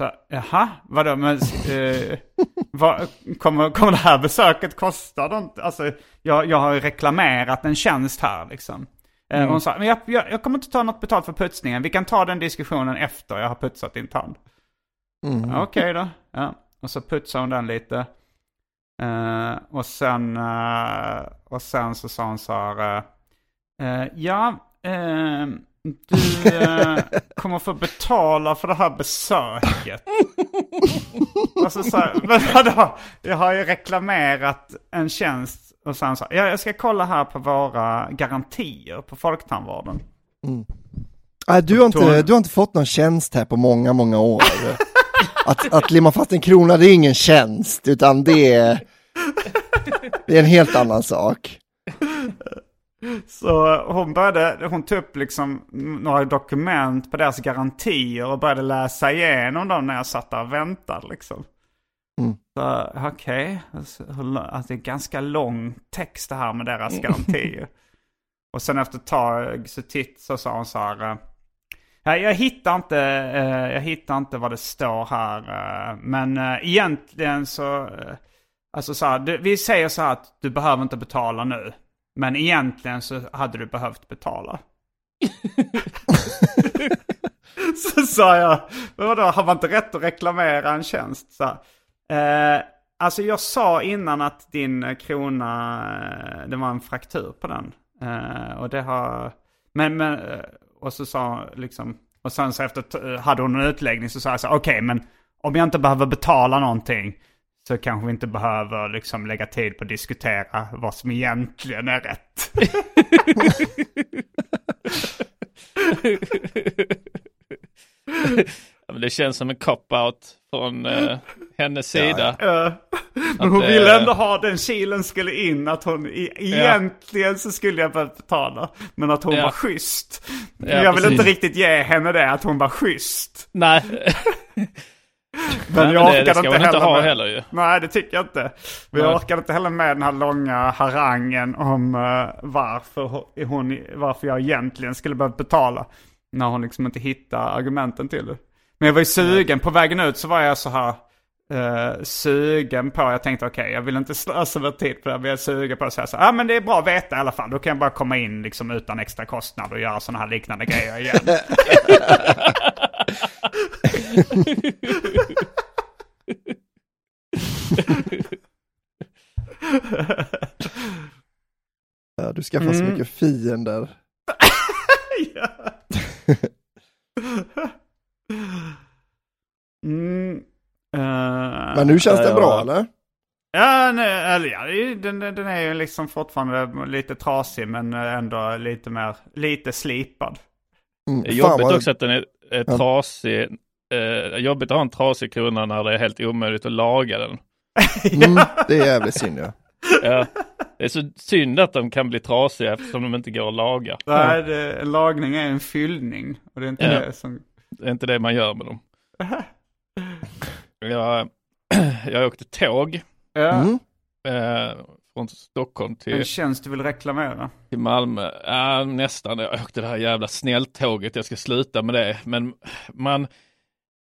[SPEAKER 3] Så, jaha, vadå, men eh, vad, kommer, kommer det här besöket kosta något? Alltså, jag, jag har ju reklamerat en tjänst här liksom. Eh, Hon sa, men jag, jag, jag kommer inte ta något betalt för putsningen, vi kan ta den diskussionen efter jag har putsat din tand.
[SPEAKER 4] Mm.
[SPEAKER 3] Okej då. Ja. Och så putsade hon den lite. Eh, och, sen, eh, och sen så sa hon så här. eh, ja, du kommer få betala för det här besöket. och så jag, men vadå? Jag har ju reklamerat en tjänst. Och sen sa ja, jag ska kolla här på våra garantier på Folktandvården.
[SPEAKER 4] Nej, du, har inte, du har inte fått någon tjänst här på många, många år. Att, att limma fast en krona, det är ingen tjänst, utan det är, det är en helt annan sak.
[SPEAKER 3] Så hon började, hon tog upp liksom några dokument på deras garantier och började läsa igenom dem när jag satt där och väntade liksom.
[SPEAKER 4] Mm.
[SPEAKER 3] Så okej, alltså, hur lång- alltså, det är ganska lång text det här med deras garantier. och sen efter ett tag så, titt, så sa hon så här. Ja, jag hittar inte, eh, jag hittar inte vad det står här. men egentligen så, alltså så här, vi säger så här att du behöver inte betala nu. Men egentligen så hade du behövt betala. så sa jag, vadå, har man inte rätt att reklamera en tjänst? Så, här, eh, alltså jag sa innan att din eh, krona, eh, det var en fraktur på den. Eh, och det har, men, men eh, och så sa liksom, och sen så efter, t- hade hon en utläggning så sa jag så okej men om jag inte behöver betala någonting så kanske vi inte behöver liksom lägga tid på att diskutera vad som egentligen är rätt.
[SPEAKER 6] Ja, det känns som en cop-out från eh, hennes sida.
[SPEAKER 3] Eh, Men hon
[SPEAKER 6] Att,
[SPEAKER 3] ville
[SPEAKER 6] eh,
[SPEAKER 3] ändå ha den kilen skulle in. Att hon e- egentligen så skulle jag behöva betala. Men att hon
[SPEAKER 6] Ja.
[SPEAKER 3] var schysst.
[SPEAKER 6] Ja,
[SPEAKER 3] jag vill
[SPEAKER 6] precis.
[SPEAKER 3] inte riktigt ge henne det, att hon var schysst.
[SPEAKER 6] Nej.
[SPEAKER 3] Men
[SPEAKER 6] Nej,
[SPEAKER 3] jag
[SPEAKER 6] men det- det
[SPEAKER 3] orkade inte
[SPEAKER 6] man inte
[SPEAKER 3] heller
[SPEAKER 6] ha
[SPEAKER 3] med.
[SPEAKER 6] heller ju.
[SPEAKER 3] Nej, det tycker jag inte. Men jag orkade inte heller med den här långa harangen om eh, varför, ho- hon, varför jag egentligen skulle behöva betala. När hon liksom inte hittar argumenten till det. Men jag var ju sugen, på vägen ut så var jag så här eh, sugen på, jag tänkte okej jag vill inte slösa med tid på det här, men jag är sugen på att säga så här, ah, men det är bra att veta i alla fall. Då kan jag bara komma in liksom utan extra kostnad och göra sådana här liknande grejer igen.
[SPEAKER 4] Ja, du skaffar så
[SPEAKER 3] Mm.
[SPEAKER 4] mycket fiender.
[SPEAKER 3] Mm, eh,
[SPEAKER 4] Men nu känns det bra eller?
[SPEAKER 3] Ja, nej, eller ja, den, den är ju liksom fortfarande lite trasig men ändå lite mer, lite slipad.
[SPEAKER 4] Mm,
[SPEAKER 6] Det är jobbigt
[SPEAKER 4] vad-
[SPEAKER 6] också att den är, är
[SPEAKER 4] Ja.
[SPEAKER 6] trasig. Eh, jobbigt att ha en trasig krona när det är helt omöjligt att laga den.
[SPEAKER 4] Mm, det är jävligt synd ja.
[SPEAKER 6] Ja. Det är så synd att de kan bli trasiga eftersom de inte går att laga.
[SPEAKER 3] Nej, det, en lagning är en fyllning och det är inte
[SPEAKER 6] Ja.
[SPEAKER 3] det som...
[SPEAKER 6] Det är inte det man gör med dem. Jag, jag åkte tåg
[SPEAKER 3] Ja,
[SPEAKER 4] Mm.
[SPEAKER 6] eh, från Stockholm
[SPEAKER 3] en
[SPEAKER 6] till,
[SPEAKER 3] tjänst du vill reklamera.
[SPEAKER 6] till Malmö. Ja, nästan. Jag åkte det här jävla snälltåget. Jag ska sluta med det. Men man,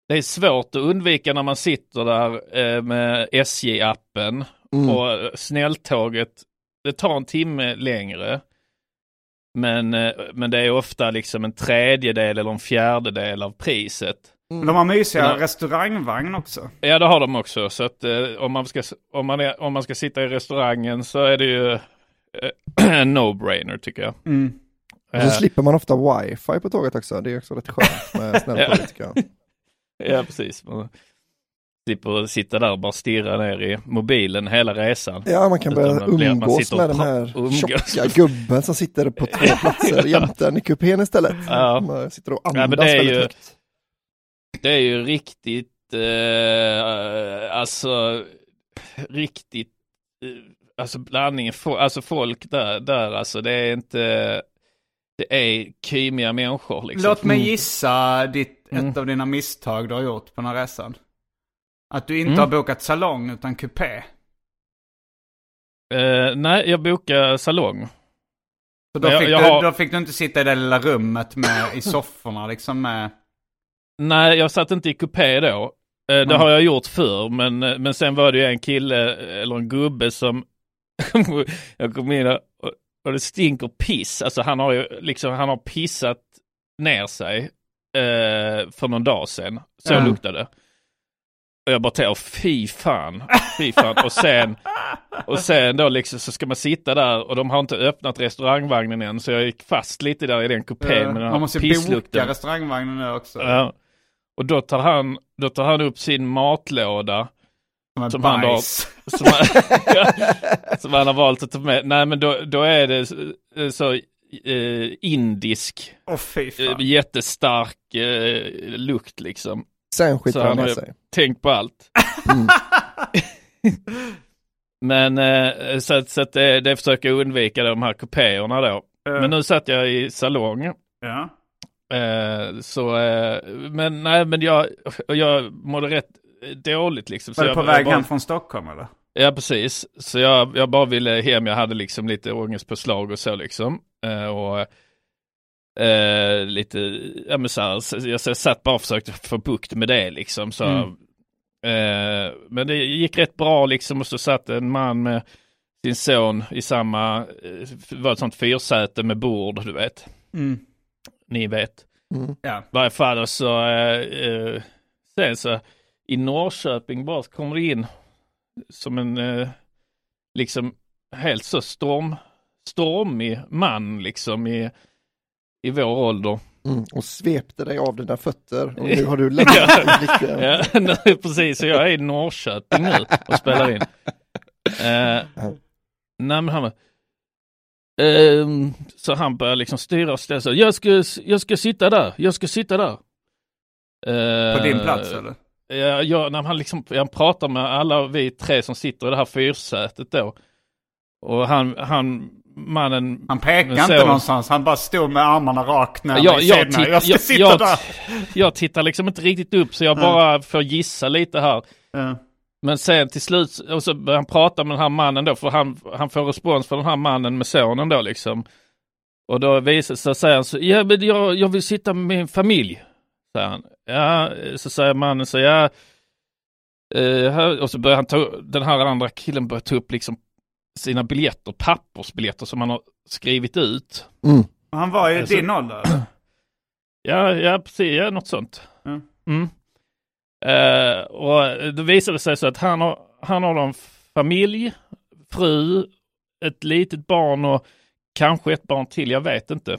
[SPEAKER 6] det är svårt att undvika när man sitter där eh, med SJ-appen
[SPEAKER 4] Mm.
[SPEAKER 6] och snälltåget. Det tar en timme längre. Men, eh, men det är ofta liksom en tredjedel eller en fjärdedel av priset.
[SPEAKER 3] Men de har mysiga
[SPEAKER 6] Ja.
[SPEAKER 3] restaurangvagn också.
[SPEAKER 6] Ja, det har de också. Så att eh, om, man ska, om, man är, om man ska sitta i restaurangen så är det ju eh, en no-brainer tycker jag.
[SPEAKER 3] Mm.
[SPEAKER 4] Och så
[SPEAKER 6] Eh,
[SPEAKER 4] slipper man ofta wifi på tåget också. Det är också rätt skönt med snälltåget tycker jag.
[SPEAKER 6] ja, precis. Man slipper sitta där och bara stirra ner i mobilen hela resan.
[SPEAKER 4] Ja, man kan börja
[SPEAKER 6] man blir-
[SPEAKER 4] umgås med den här
[SPEAKER 6] umgås.
[SPEAKER 4] tjocka gubben som sitter på två platser jämte en i kupén istället.
[SPEAKER 6] Ja.
[SPEAKER 4] Man sitter och
[SPEAKER 6] Ja,
[SPEAKER 4] andas
[SPEAKER 6] men det är
[SPEAKER 4] väldigt
[SPEAKER 6] ju-
[SPEAKER 4] högt.
[SPEAKER 6] Det är ju riktigt, eh, alltså riktigt, eh, alltså blandningen, alltså folk där, där alltså det är inte, det är kymiga människor liksom.
[SPEAKER 3] Låt mig gissa ditt, ett
[SPEAKER 6] Mm.
[SPEAKER 3] av dina misstag du har gjort på den här resan. Att du inte
[SPEAKER 6] Mm.
[SPEAKER 3] har bokat salong utan kupé.
[SPEAKER 6] Eh, nej, jag bokade salong.
[SPEAKER 3] Så då,
[SPEAKER 6] jag-
[SPEAKER 3] fick
[SPEAKER 6] jag
[SPEAKER 3] du,
[SPEAKER 6] har-
[SPEAKER 3] då fick du inte sitta i det lilla rummet med, i sofforna liksom med...
[SPEAKER 6] Nej, jag satt inte i kupé då. Eh, Det
[SPEAKER 3] Mm.
[SPEAKER 6] har jag gjort förr, men, eh, men sen var det ju en kille, eh, eller en gubbe som, jag kom in och, och det stinker piss. Alltså han har ju liksom, han har pissat ner sig eh, för någon dag sedan. Så
[SPEAKER 3] Mm.
[SPEAKER 6] luktade det. Och jag bara tänkte, fy fan, fy fan. Och sen, och sen då liksom så ska man sitta där och de har inte öppnat restaurangvagnen än. Så jag gick fast lite där i den kupén med den
[SPEAKER 3] man
[SPEAKER 6] här
[SPEAKER 3] måste ju boka
[SPEAKER 6] pisslukten.
[SPEAKER 3] restaurangvagnen nu också.
[SPEAKER 6] Ja. Och då tar han, då tar han upp sin matlåda
[SPEAKER 3] Som
[SPEAKER 6] han, då,
[SPEAKER 3] bajs.
[SPEAKER 6] som, han, ja, som han har valt att ta med. Nej men då, då är det så, så eh, indisk,
[SPEAKER 3] fy
[SPEAKER 6] eh, jättestark eh, lukt liksom.
[SPEAKER 4] Sen skiter
[SPEAKER 6] Så
[SPEAKER 4] han
[SPEAKER 6] har ju
[SPEAKER 4] sig.
[SPEAKER 6] tänkt på allt.
[SPEAKER 4] Mm.
[SPEAKER 6] Men eh, så, så att det, det försöker jag undvika de här kupéerna då.
[SPEAKER 3] Eh,
[SPEAKER 6] Men nu satt jag i salong.
[SPEAKER 3] Ja.
[SPEAKER 6] Eh, så, eh, men nej men jag, jag mådde rätt dåligt liksom. Så
[SPEAKER 3] Var du
[SPEAKER 6] jag,
[SPEAKER 3] på
[SPEAKER 6] jag
[SPEAKER 3] väg
[SPEAKER 6] bara-
[SPEAKER 3] hem från Stockholm eller?
[SPEAKER 6] Ja precis. Så jag, jag bara ville hem, jag hade liksom lite ångestpåslag och så liksom. Eh, och eh, lite, ja men så här, jag, så jag satt bara och försökte få bukt med det liksom. Så,
[SPEAKER 3] Mm.
[SPEAKER 6] eh, men det gick rätt bra liksom och så satt en man med sin son i samma, var ett sånt fyrsäte med bord du vet.
[SPEAKER 3] Mm.
[SPEAKER 6] Ni vet.
[SPEAKER 4] Mm.
[SPEAKER 3] Ja.
[SPEAKER 6] I varje fall och så eh, eh, sen så i Norrköping bara så kommer det in som en eh, liksom helt så storm, stormig man liksom i, i vår ålder.
[SPEAKER 4] Mm. Och svepte dig av dina fötter och nu har du lämnat
[SPEAKER 6] Ja. Ja, precis, så jag är i Norrköping nu och spelar in. Eh, nej men han ehm, så han börjar liksom styra och ställa sig. Jag ska, jag ska sitta där, jag ska sitta där.
[SPEAKER 3] På din plats eller?
[SPEAKER 6] Ja, ja, när han liksom, han pratar med alla vi tre som sitter i det här fyrsätet då. Och han, han mannen...
[SPEAKER 3] Han
[SPEAKER 6] Men
[SPEAKER 3] inte
[SPEAKER 6] så-
[SPEAKER 3] någonstans, han bara stod med armarna rakt ner
[SPEAKER 6] jag, jag, titt,
[SPEAKER 3] Jag ska
[SPEAKER 6] jag,
[SPEAKER 3] sitta
[SPEAKER 6] jag,
[SPEAKER 3] där.
[SPEAKER 6] jag tittar liksom inte riktigt upp så jag bara får gissa lite här.
[SPEAKER 3] Ja.
[SPEAKER 6] Men sen till slut, och så börjar han prata med den här mannen då, för han, han får respons från den här mannen med sonen då liksom. Och då visar sig, säger han så, ja men jag, jag vill sitta med min familj. Säger han. Ja, så säger mannen så, ja. Eh, här, och så börjar han ta, den här andra killen börjar ta upp liksom sina biljetter, pappersbiljetter som han har skrivit ut.
[SPEAKER 4] Mm.
[SPEAKER 3] Han var i
[SPEAKER 6] Alltså-
[SPEAKER 3] din ålder.
[SPEAKER 6] Ja, ja precis, ja, något sånt.
[SPEAKER 3] Mm.
[SPEAKER 6] Mm. Eh, och då visade det sig så att han har, han har en familj, fru, ett litet barn och kanske ett barn till, jag vet inte.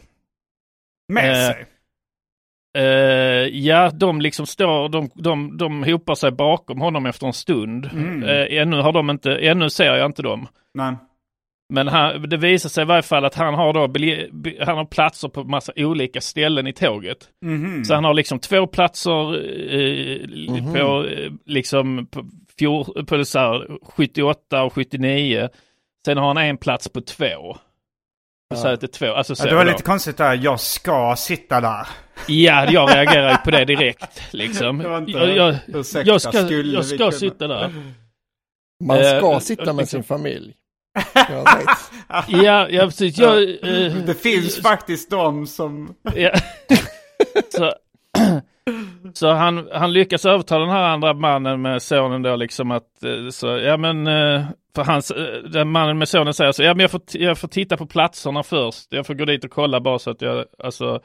[SPEAKER 3] Med
[SPEAKER 6] Eh,
[SPEAKER 3] sig.
[SPEAKER 6] Eh, ja, de liksom står, de, de, de hopar sig bakom honom efter en stund.
[SPEAKER 3] Mm.
[SPEAKER 6] Ännu har de inte, ännu ser jag inte dem.
[SPEAKER 3] Nej.
[SPEAKER 6] Men han, det visar sig i varje fall att han har då han har platser på massa olika ställen i tåget.
[SPEAKER 3] Mhm.
[SPEAKER 6] Så han har liksom två platser eh,
[SPEAKER 4] Mhm.
[SPEAKER 6] på eh, liksom på, fjor, på så här, 78 och 79. Sen har han en plats på två. På säte två. Alltså så
[SPEAKER 3] Ja, det var
[SPEAKER 6] då.
[SPEAKER 3] lite konstigt där, jag ska sitta där.
[SPEAKER 6] Ja, jag reagerade på det direkt. Liksom.
[SPEAKER 3] Det inte-
[SPEAKER 6] jag, jag,
[SPEAKER 3] ursäkta,
[SPEAKER 6] jag ska, jag ska sitta där.
[SPEAKER 4] Man ska
[SPEAKER 6] Eh,
[SPEAKER 4] sitta med sin familj.
[SPEAKER 6] Ja, ja precis. Jag, eh,
[SPEAKER 3] Det finns faktiskt de som...
[SPEAKER 6] Ja. så så han, han lyckas övertala den här andra mannen med sonen då liksom att, eh, så, ja men, eh, för hans, eh, den mannen med sonen säger så, ja men jag får, jag får titta på platserna först. Jag får gå dit och kolla bara så att jag, alltså,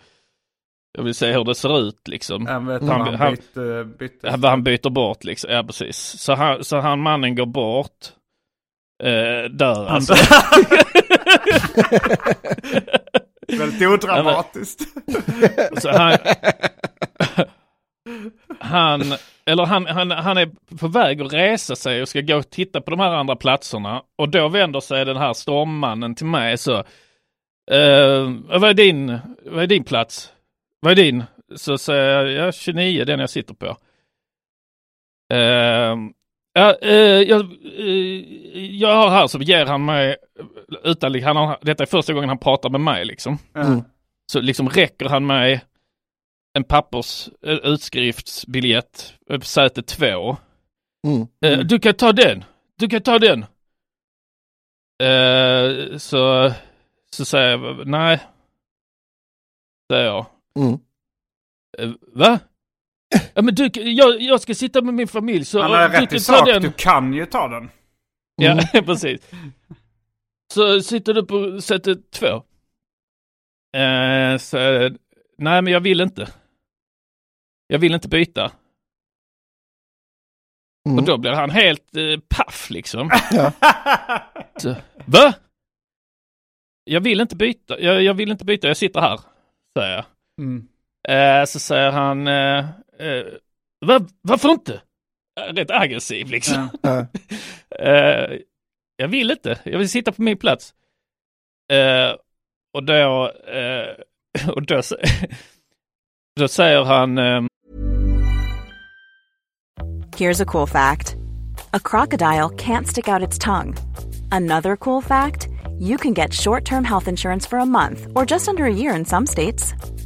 [SPEAKER 6] jag vill se hur det ser ut liksom.
[SPEAKER 3] Jag vet
[SPEAKER 6] Han-
[SPEAKER 3] han.
[SPEAKER 6] Ja, vad han byter bort liksom, ja precis. Så han, så han mannen går bort. Eh, där alltså.
[SPEAKER 3] Väldigt odramatiskt.
[SPEAKER 6] Så han, han, eller han, han, han är på väg att resa sig och ska gå och titta på de här andra platserna. Och då vänder sig den här stormmannen till mig så. Uh, vad, är din, vad är din plats? Vad är din? Så säger jag, ja 29, den jag sitter på. Eh, ja, eh, jag, eh, jag har här så ger han mig, utan, han har, detta är första gången han pratar med mig liksom.
[SPEAKER 3] Ja.
[SPEAKER 6] Så liksom räcker han mig en pappers eh, utskriftsbiljett eh, säte två.
[SPEAKER 4] Mm.
[SPEAKER 6] Eh, Du kan ta den. Du kan ta den. Eh, så, så säger jag, nej. Säger jag.
[SPEAKER 4] Mm.
[SPEAKER 6] Eh, va? Ja, men du, jag, jag ska sitta med min familj så
[SPEAKER 3] Han har
[SPEAKER 6] du
[SPEAKER 3] rätt
[SPEAKER 6] kan
[SPEAKER 3] i sak,
[SPEAKER 6] den.
[SPEAKER 3] du kan ju ta den.
[SPEAKER 6] Ja, precis. Så sitter du på säte två. Eh, så, nej, men jag vill inte. Jag vill inte byta.
[SPEAKER 4] Mm.
[SPEAKER 6] Och då blir han helt eh, paff liksom.
[SPEAKER 4] Ja.
[SPEAKER 6] Så, Va? Jag vill inte byta. Jag, jag vill inte byta. Jag sitter här. Säger jag.
[SPEAKER 3] Mm.
[SPEAKER 6] Eh, så säger han, eh, eh, Va, varför inte? Eh, Rätt aggressiv liksom.
[SPEAKER 4] Ja.
[SPEAKER 6] Eh, jag vill inte, jag vill sitta på min plats. Och då, och då, då säger han,
[SPEAKER 1] Here's a cool fact a crocodile can't stick out its tongue. Another cool fact you can get short term health insurance for a month or just under a year in some states.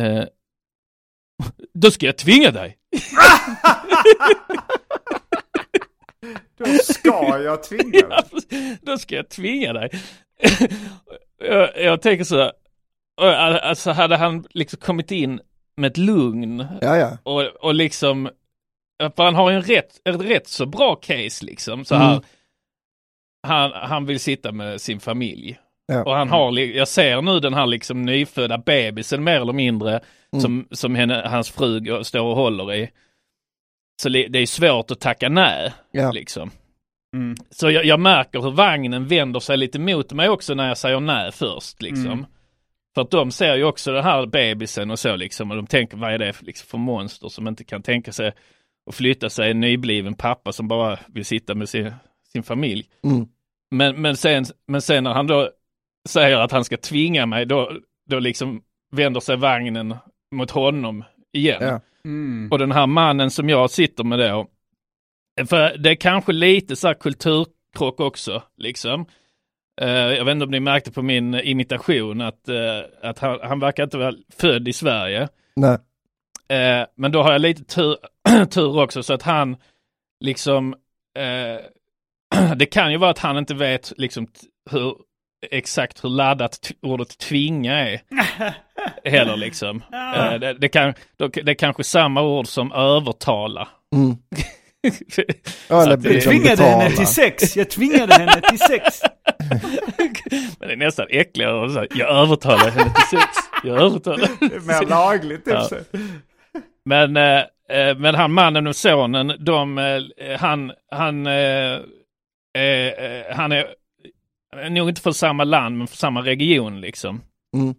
[SPEAKER 6] Eh, då ska jag tvinga dig.
[SPEAKER 3] Då ska jag tvinga dig.
[SPEAKER 6] då ska jag tvinga dig. jag, jag tänker så, alltså hade han liksom kommit in med ett lugn
[SPEAKER 4] Ja, ja.
[SPEAKER 6] och, och liksom, för han har ju en rätt, ett rätt så bra case liksom så här.
[SPEAKER 4] Mm.
[SPEAKER 6] Han, han vill sitta med sin familj.
[SPEAKER 4] Ja.
[SPEAKER 6] Och han har, jag ser nu den här liksom nyfödda bebisen mer eller mindre
[SPEAKER 4] Mm.
[SPEAKER 6] som, som henne, hans fru står och håller i. Så det är svårt att tacka nej.
[SPEAKER 4] Ja.
[SPEAKER 6] Liksom.
[SPEAKER 3] Mm.
[SPEAKER 6] Så jag, jag märker hur vagnen vänder sig lite mot mig också när jag säger nej först liksom.
[SPEAKER 3] Mm.
[SPEAKER 6] För att de ser ju också den här bebisen och så liksom och de tänker vad är det för, liksom, för monster som inte kan tänka sig att flytta sig, en nybliven pappa som bara vill sitta med sin, sin familj.
[SPEAKER 4] Mm.
[SPEAKER 6] Men, men, sen, men sen när han då säger att han ska tvinga mig då, då liksom vänder sig vagnen mot honom igen.
[SPEAKER 4] Ja.
[SPEAKER 3] Mm.
[SPEAKER 6] Och den här mannen som jag sitter med då, för det är kanske lite så här kulturkrock också, liksom. Eh, jag vet inte om ni märkte på min imitation att, eh, att han, han verkar inte vara född i Sverige.
[SPEAKER 4] Nej.
[SPEAKER 6] Eh, men då har jag lite tur, tur också så att han liksom, det kan ju vara att han inte vet liksom hur exakt hur laddat ordet tvinga är. Heller liksom. Eh, det, det, kan, det är kanske samma ord som övertala.
[SPEAKER 4] Mm. Ja, eller liksom
[SPEAKER 3] Tvingade
[SPEAKER 4] betala.
[SPEAKER 3] henne till sex. Jag tvingade henne till sex.
[SPEAKER 6] Men det är nästan äckligare att säga, jag övertalar henne till sex. Jag övertalar.
[SPEAKER 3] Det är mer lagligt. Typ.
[SPEAKER 6] Ja. Men, eh, eh, men han mannen och sonen, de, eh, han, han, eh, eh, eh, han är nog inte från samma land men från samma region liksom.
[SPEAKER 4] Mm.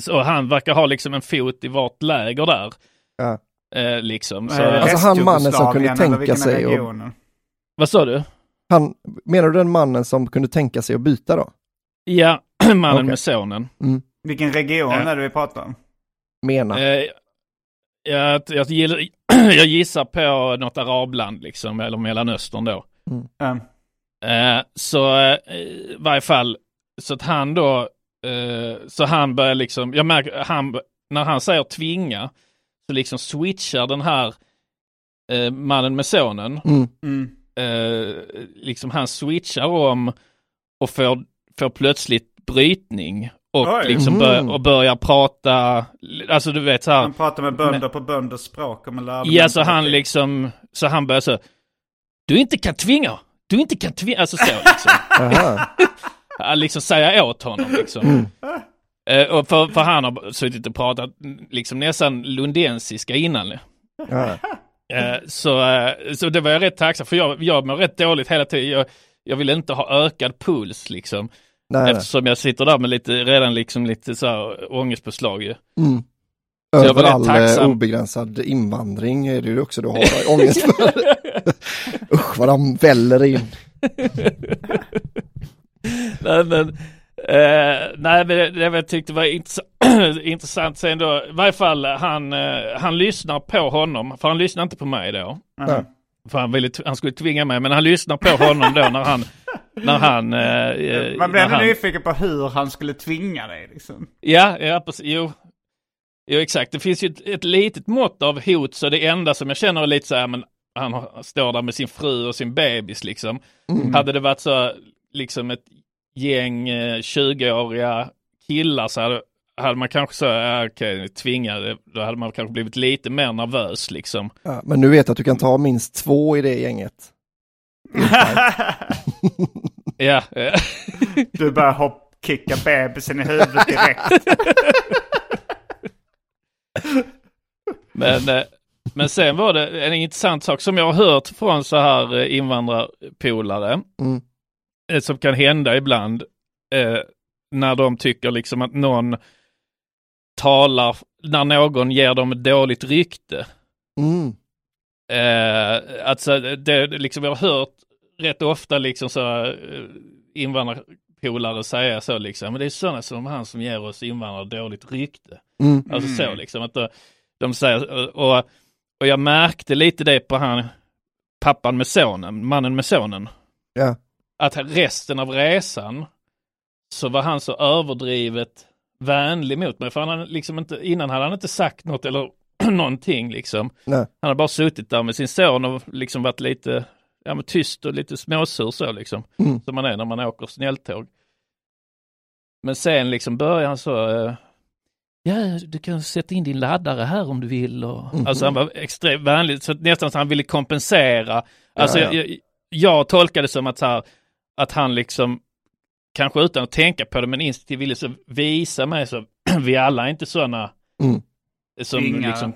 [SPEAKER 6] Så han verkar ha liksom en fot i vart läger där.
[SPEAKER 4] Ja.
[SPEAKER 6] Eh, liksom.
[SPEAKER 3] Vad
[SPEAKER 6] Så,
[SPEAKER 4] Alltså han mannen som kunde tänka sig och-
[SPEAKER 6] vad sa du?
[SPEAKER 4] Han, menar du den mannen som kunde tänka sig att byta då?
[SPEAKER 6] Ja, mannen
[SPEAKER 4] Okej.
[SPEAKER 6] med sonen.
[SPEAKER 3] Vilken region är det vi pratar om?
[SPEAKER 4] Menar.
[SPEAKER 6] Eh, jag, jag, jag gissar på något arabland liksom, eller Mellanöstern då.
[SPEAKER 3] Mm.
[SPEAKER 6] Eh, så eh, i varje fall, så att han då, eh, så han börjar liksom, jag märker, han, när han säger tvinga, så liksom switchar den här eh, mannen med sonen,
[SPEAKER 4] Mm.
[SPEAKER 3] Mm.
[SPEAKER 6] eh, liksom han switchar om och får, får plötsligt brytning och
[SPEAKER 3] Oj.
[SPEAKER 6] liksom bör, och börjar prata, alltså du vet så här,
[SPEAKER 3] Han pratar med bönder på bönders språk en lärde
[SPEAKER 6] Ja, så han liksom, så han börjar så, du inte kan tvinga, du inte kan tvinga, alltså så liksom. Liksom säga åt honom liksom.
[SPEAKER 4] Mm.
[SPEAKER 6] Och för, för han har suttit och pratat liksom nästan lundensiska innan.
[SPEAKER 4] Ja.
[SPEAKER 6] Eh, så, eh, så det var jag rätt tacksam för jag, jag mår rätt dåligt hela tiden. Jag, jag vill inte ha ökad puls liksom.
[SPEAKER 4] Nej, nej.
[SPEAKER 6] Eftersom jag sitter där med lite, redan liksom lite så här ångestpåslag ju.
[SPEAKER 4] Mm. Över
[SPEAKER 6] rätt
[SPEAKER 4] all eh,
[SPEAKER 6] tacksam.
[SPEAKER 4] obegränsad invandring är det ju också du har ångest för. Usch vad de väller in.
[SPEAKER 6] nej men, eh, nej, men det, det jag tyckte var intress- intressant sen då, i varje fall han, eh, han lyssnar på honom, för han lyssnar inte på mig då.
[SPEAKER 3] Mm.
[SPEAKER 6] För han, ville, han skulle tvinga mig, men han lyssnar på honom då när han, när han... Eh, eh,
[SPEAKER 3] Man blir
[SPEAKER 6] när
[SPEAKER 3] ändå
[SPEAKER 6] han
[SPEAKER 3] nyfiken på hur han skulle tvinga dig liksom.
[SPEAKER 6] Ja, ja precis, jo. Jo exakt, det finns ju ett, ett litet mått av hot, så det enda som jag känner är lite så här, men han står där med sin fru och sin bebis liksom.
[SPEAKER 4] Mm.
[SPEAKER 6] Hade det varit så, liksom ett gäng eh, 20-åriga killar så hade, hade man kanske så, ja, okej, tvingade, då hade man kanske blivit lite mer nervös liksom.
[SPEAKER 4] Ja, men nu vet jag att du kan ta minst två i det gänget.
[SPEAKER 6] Ja, eh,
[SPEAKER 3] Du börjar hoppkicka bebisen i huvudet direkt.
[SPEAKER 6] men, eh, men sen var det en intressant sak som jag har hört från så här eh, invandrarpolare.
[SPEAKER 4] Mm.
[SPEAKER 6] eh, som kan hända ibland eh, när de tycker liksom att någon talar, när någon ger dem ett dåligt rykte.
[SPEAKER 4] Mm.
[SPEAKER 6] Eh, alltså det, liksom, jag har hört rätt ofta liksom så eh, polare säga så liksom. Men det är sådana som han som ger oss invandrare dåligt rykte.
[SPEAKER 4] Mm.
[SPEAKER 6] Alltså så liksom. Att de, de säger, och, och jag märkte lite det på han, pappan med sonen, mannen med sonen.
[SPEAKER 4] Ja.
[SPEAKER 6] Att resten av resan så var han så överdrivet vänlig mot mig. För han hade liksom inte, innan hade han inte sagt något eller någonting liksom.
[SPEAKER 4] Nej.
[SPEAKER 6] Han hade bara suttit där med sin son och liksom varit lite ja, men tyst och lite småsur så liksom.
[SPEAKER 4] Mm.
[SPEAKER 6] Som man är när man åker snälltåg. Men sen liksom började han så, eh, ja du kan sätta in din laddare här om du vill. Och,
[SPEAKER 4] Mhm.
[SPEAKER 6] Alltså han var extremt vänlig, så nästan så han ville kompensera. Alltså
[SPEAKER 4] Ja, ja.
[SPEAKER 6] Jag, jag, tolkade det som att, så här, att han liksom, kanske utan att tänka på det, men instinktivt ville så visa mig så, vi alla är inte sådana
[SPEAKER 4] Mm.
[SPEAKER 6] som
[SPEAKER 3] Tvingar.
[SPEAKER 6] liksom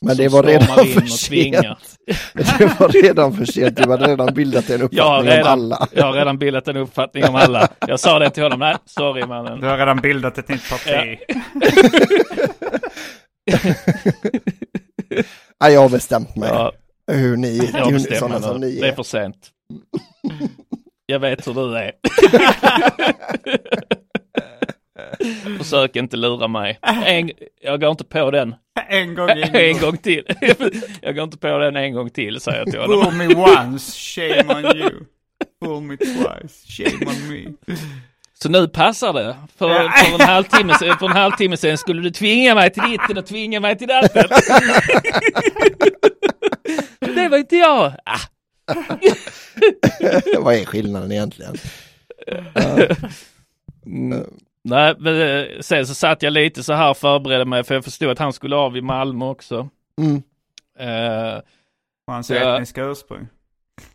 [SPEAKER 4] Men det var redan för sent. Det var redan för sent. Du hade redan bildat en
[SPEAKER 6] Jag
[SPEAKER 4] uppfattning om
[SPEAKER 6] redan,
[SPEAKER 4] alla.
[SPEAKER 6] jag har redan bildat en uppfattning om alla. Jag sa det till honom, nej, sorry mannen.
[SPEAKER 3] Du har redan bildat ett nytt parti.
[SPEAKER 4] Ja, jag har bestämt mig.
[SPEAKER 6] Ja,
[SPEAKER 4] Hur ni,
[SPEAKER 6] jag
[SPEAKER 4] hur, sådana som ni
[SPEAKER 6] Det är
[SPEAKER 4] är.
[SPEAKER 6] för sent. Jag vet hur du är. Försök inte lura mig. En, jag går inte på den
[SPEAKER 3] En gång
[SPEAKER 6] en gång till. Jag går inte på den en gång till, säger jag till honom.
[SPEAKER 3] Fool me once, shame on you. Fool me twice, shame on me.
[SPEAKER 6] Så nu passar det. För, för, en, halvtimme, sen- för en halvtimme sen skulle du tvinga mig till ditten och tvinga mig till datten. det var inte jag. Ah,
[SPEAKER 4] Vad är skillnaden egentligen?
[SPEAKER 6] Mm. Nej, men eh, sen så satt jag lite så här och förberedde mig för jag förstod att han skulle av i Malmö också.
[SPEAKER 4] Mm.
[SPEAKER 6] Eh,
[SPEAKER 3] Och hans
[SPEAKER 6] Ja.
[SPEAKER 3] etniska ursprung.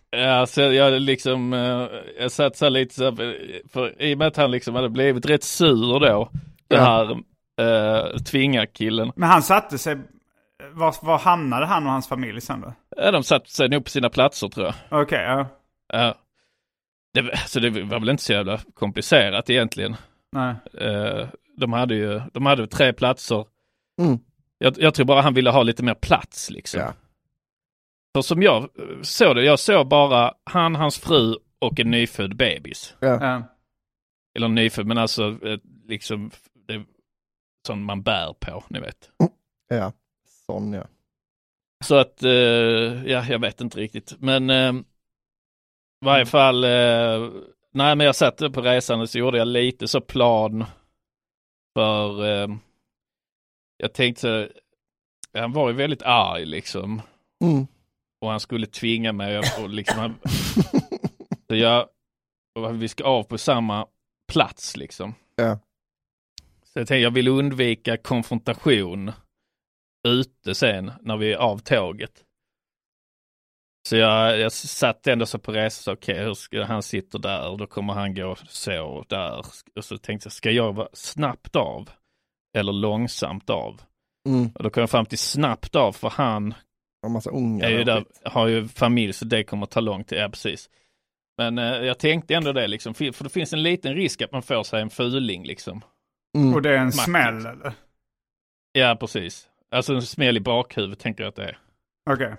[SPEAKER 6] ja, så jag liksom, eh, jag satt så här lite så här, för- i och med att han liksom hade blivit rätt sur då, den
[SPEAKER 4] Ja.
[SPEAKER 6] här uh, tvingarkillen.
[SPEAKER 3] Men han satte sig... Var, var hamnade han och hans familj sen då?
[SPEAKER 6] Ja, de satt sig nog på sina platser tror jag.
[SPEAKER 3] Okej, ja.
[SPEAKER 6] Ja. Det, så det var väl inte så jävla komplicerat egentligen.
[SPEAKER 3] Nej.
[SPEAKER 6] Eh, de hade ju, de hade tre platser.
[SPEAKER 4] Mm.
[SPEAKER 6] Jag, jag tror bara han ville ha lite mer plats liksom.
[SPEAKER 4] Ja.
[SPEAKER 6] För som jag såg det, jag såg bara han, hans fru och en nyfödd bebis.
[SPEAKER 3] Ja.
[SPEAKER 6] Eller nyfödd, men alltså eh, liksom det, sån man bär på, ni vet.
[SPEAKER 4] Ja, sån ja.
[SPEAKER 6] Så att, eh, ja, jag vet inte riktigt. Men i varje fall, nej men jag satt på resan och så gjorde jag lite så plan för, eh, jag tänkte, han var ju väldigt arg liksom.
[SPEAKER 4] Mm.
[SPEAKER 6] Och han skulle tvinga mig och, liksom, han, så jag, vi ska av på samma plats liksom.
[SPEAKER 4] Ja.
[SPEAKER 6] Så jag tänkte, jag vill undvika konfrontation ute sen när vi är av tåget. Så jag, jag satt ändå så på resa, så okej, hur ska han sitter där och då kommer han gå så och där. Och så tänkte jag, ska jag vara snabbt av eller långsamt av?
[SPEAKER 4] Mm.
[SPEAKER 6] Och då kom jag fram till snabbt av för han är ju där, har ju familj så det kommer ta lång tid, ja precis. Men eh, jag tänkte ändå det liksom, för för det finns en liten risk att man får sig en fuling liksom.
[SPEAKER 4] Mm.
[SPEAKER 3] Och det är en
[SPEAKER 6] Maktigt.
[SPEAKER 3] smäll eller?
[SPEAKER 6] Ja, precis. Alltså en smäll i bakhuvudet tänker jag att det är.
[SPEAKER 3] Okej.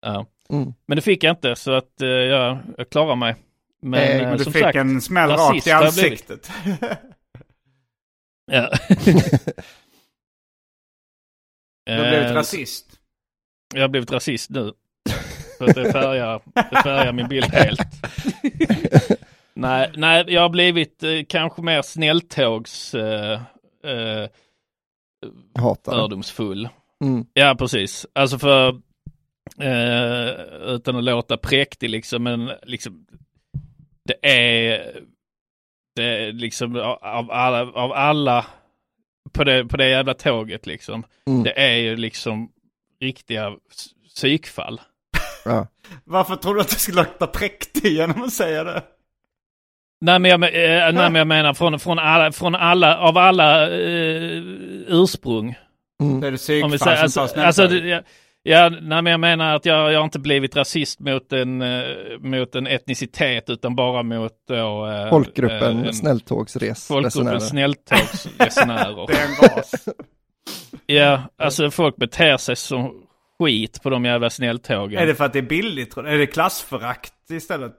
[SPEAKER 6] Ja.
[SPEAKER 4] Mm.
[SPEAKER 6] Men det fick jag inte så att eh, jag, jag klarar mig. Men,
[SPEAKER 4] Nej,
[SPEAKER 6] eh,
[SPEAKER 3] Men du fick
[SPEAKER 6] sagt,
[SPEAKER 3] en smäll rakt i ansiktet.
[SPEAKER 6] Ja.
[SPEAKER 3] Du har blivit
[SPEAKER 6] Eh,
[SPEAKER 3] rasist.
[SPEAKER 6] Jag har blivit rasist nu. För att det färgar, det färgar min bild helt. nej, nej, jag har blivit eh, kanske mer snälltågs eh, eh, fördomsfull.
[SPEAKER 4] Mm.
[SPEAKER 6] Ja, precis. Alltså för, eh, utan att låta präktig liksom, men liksom, det är, det är liksom av alla, av alla på det, på det jävla tåget liksom.
[SPEAKER 4] Mm.
[SPEAKER 6] Det är ju liksom riktiga psykfall.
[SPEAKER 4] Ja.
[SPEAKER 3] Varför tror du att du skulle låta präktig genom att säga det?
[SPEAKER 6] Nej men jag, men- eh, nej, men jag menar från, från, alla, från alla, av alla eh, ursprung.
[SPEAKER 4] Mm.
[SPEAKER 3] Det är det
[SPEAKER 6] Om
[SPEAKER 3] psykfall
[SPEAKER 6] vi säger,
[SPEAKER 3] som
[SPEAKER 6] alltså,
[SPEAKER 3] tar
[SPEAKER 6] alltså,
[SPEAKER 3] snälltåg.
[SPEAKER 6] det- ja, nej, men jag menar att jag, jag har inte blivit rasist mot en, eh, mot en etnicitet utan bara mot då, eh,
[SPEAKER 4] Folkgruppen
[SPEAKER 6] eh, en-
[SPEAKER 4] snälltågsres.
[SPEAKER 6] Folkgruppen
[SPEAKER 4] resenärer.
[SPEAKER 6] snälltågsresenärer.
[SPEAKER 3] Det är en ras.
[SPEAKER 6] ja, alltså folk beter sig som skit på de jävla snälltågen.
[SPEAKER 3] Är det för att det är billigt tror du? Är det klassförakt istället?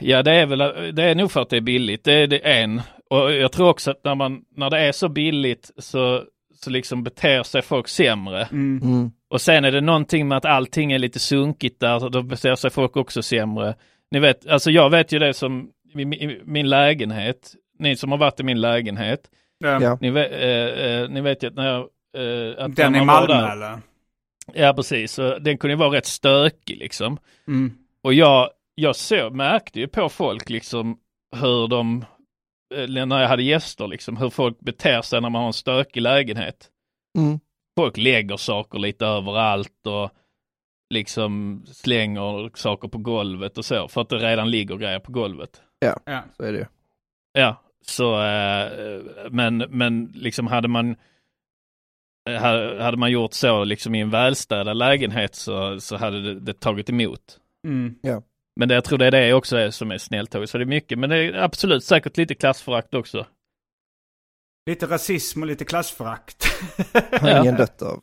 [SPEAKER 6] Ja det är väl, det är nog för att det är billigt. Det är det en. Och jag tror också att när, man, när det är så billigt så, så liksom beter sig folk sämre.
[SPEAKER 4] Mm.
[SPEAKER 6] Och sen är det någonting med att allting är lite sunkigt där, så då beter sig folk också sämre. Ni vet, alltså jag vet ju det som i min, i min lägenhet, ni som har varit i min lägenhet,
[SPEAKER 4] Ja.
[SPEAKER 6] ni, vet, eh, eh, ni vet ju att när jag... Eh, att
[SPEAKER 3] Den i Malmö
[SPEAKER 6] där-
[SPEAKER 3] eller?
[SPEAKER 6] Ja precis, så den kunde ju vara rätt stökig liksom.
[SPEAKER 3] Mm.
[SPEAKER 6] Och jag, jag så, märkte ju på folk liksom hur de, eh, när jag hade gäster liksom, hur folk beter sig när man har en stökig lägenhet.
[SPEAKER 4] Mm.
[SPEAKER 6] Folk lägger saker lite överallt och liksom slänger saker på golvet och så, för att det redan ligger grejer på golvet.
[SPEAKER 4] Ja,
[SPEAKER 3] Ja.
[SPEAKER 4] så är det ju.
[SPEAKER 6] Ja, så eh, men, men liksom hade man eh, hade hade man gjort så liksom i en välstädad lägenhet så, så hade det, det tagit emot.
[SPEAKER 3] Mm.
[SPEAKER 6] Men det, jag tror det är det också är, som är snälltåget. Så det är mycket, men det är absolut säkert lite klassförakt också.
[SPEAKER 3] Lite rasism och lite klassförakt.
[SPEAKER 4] Har ingen dött av.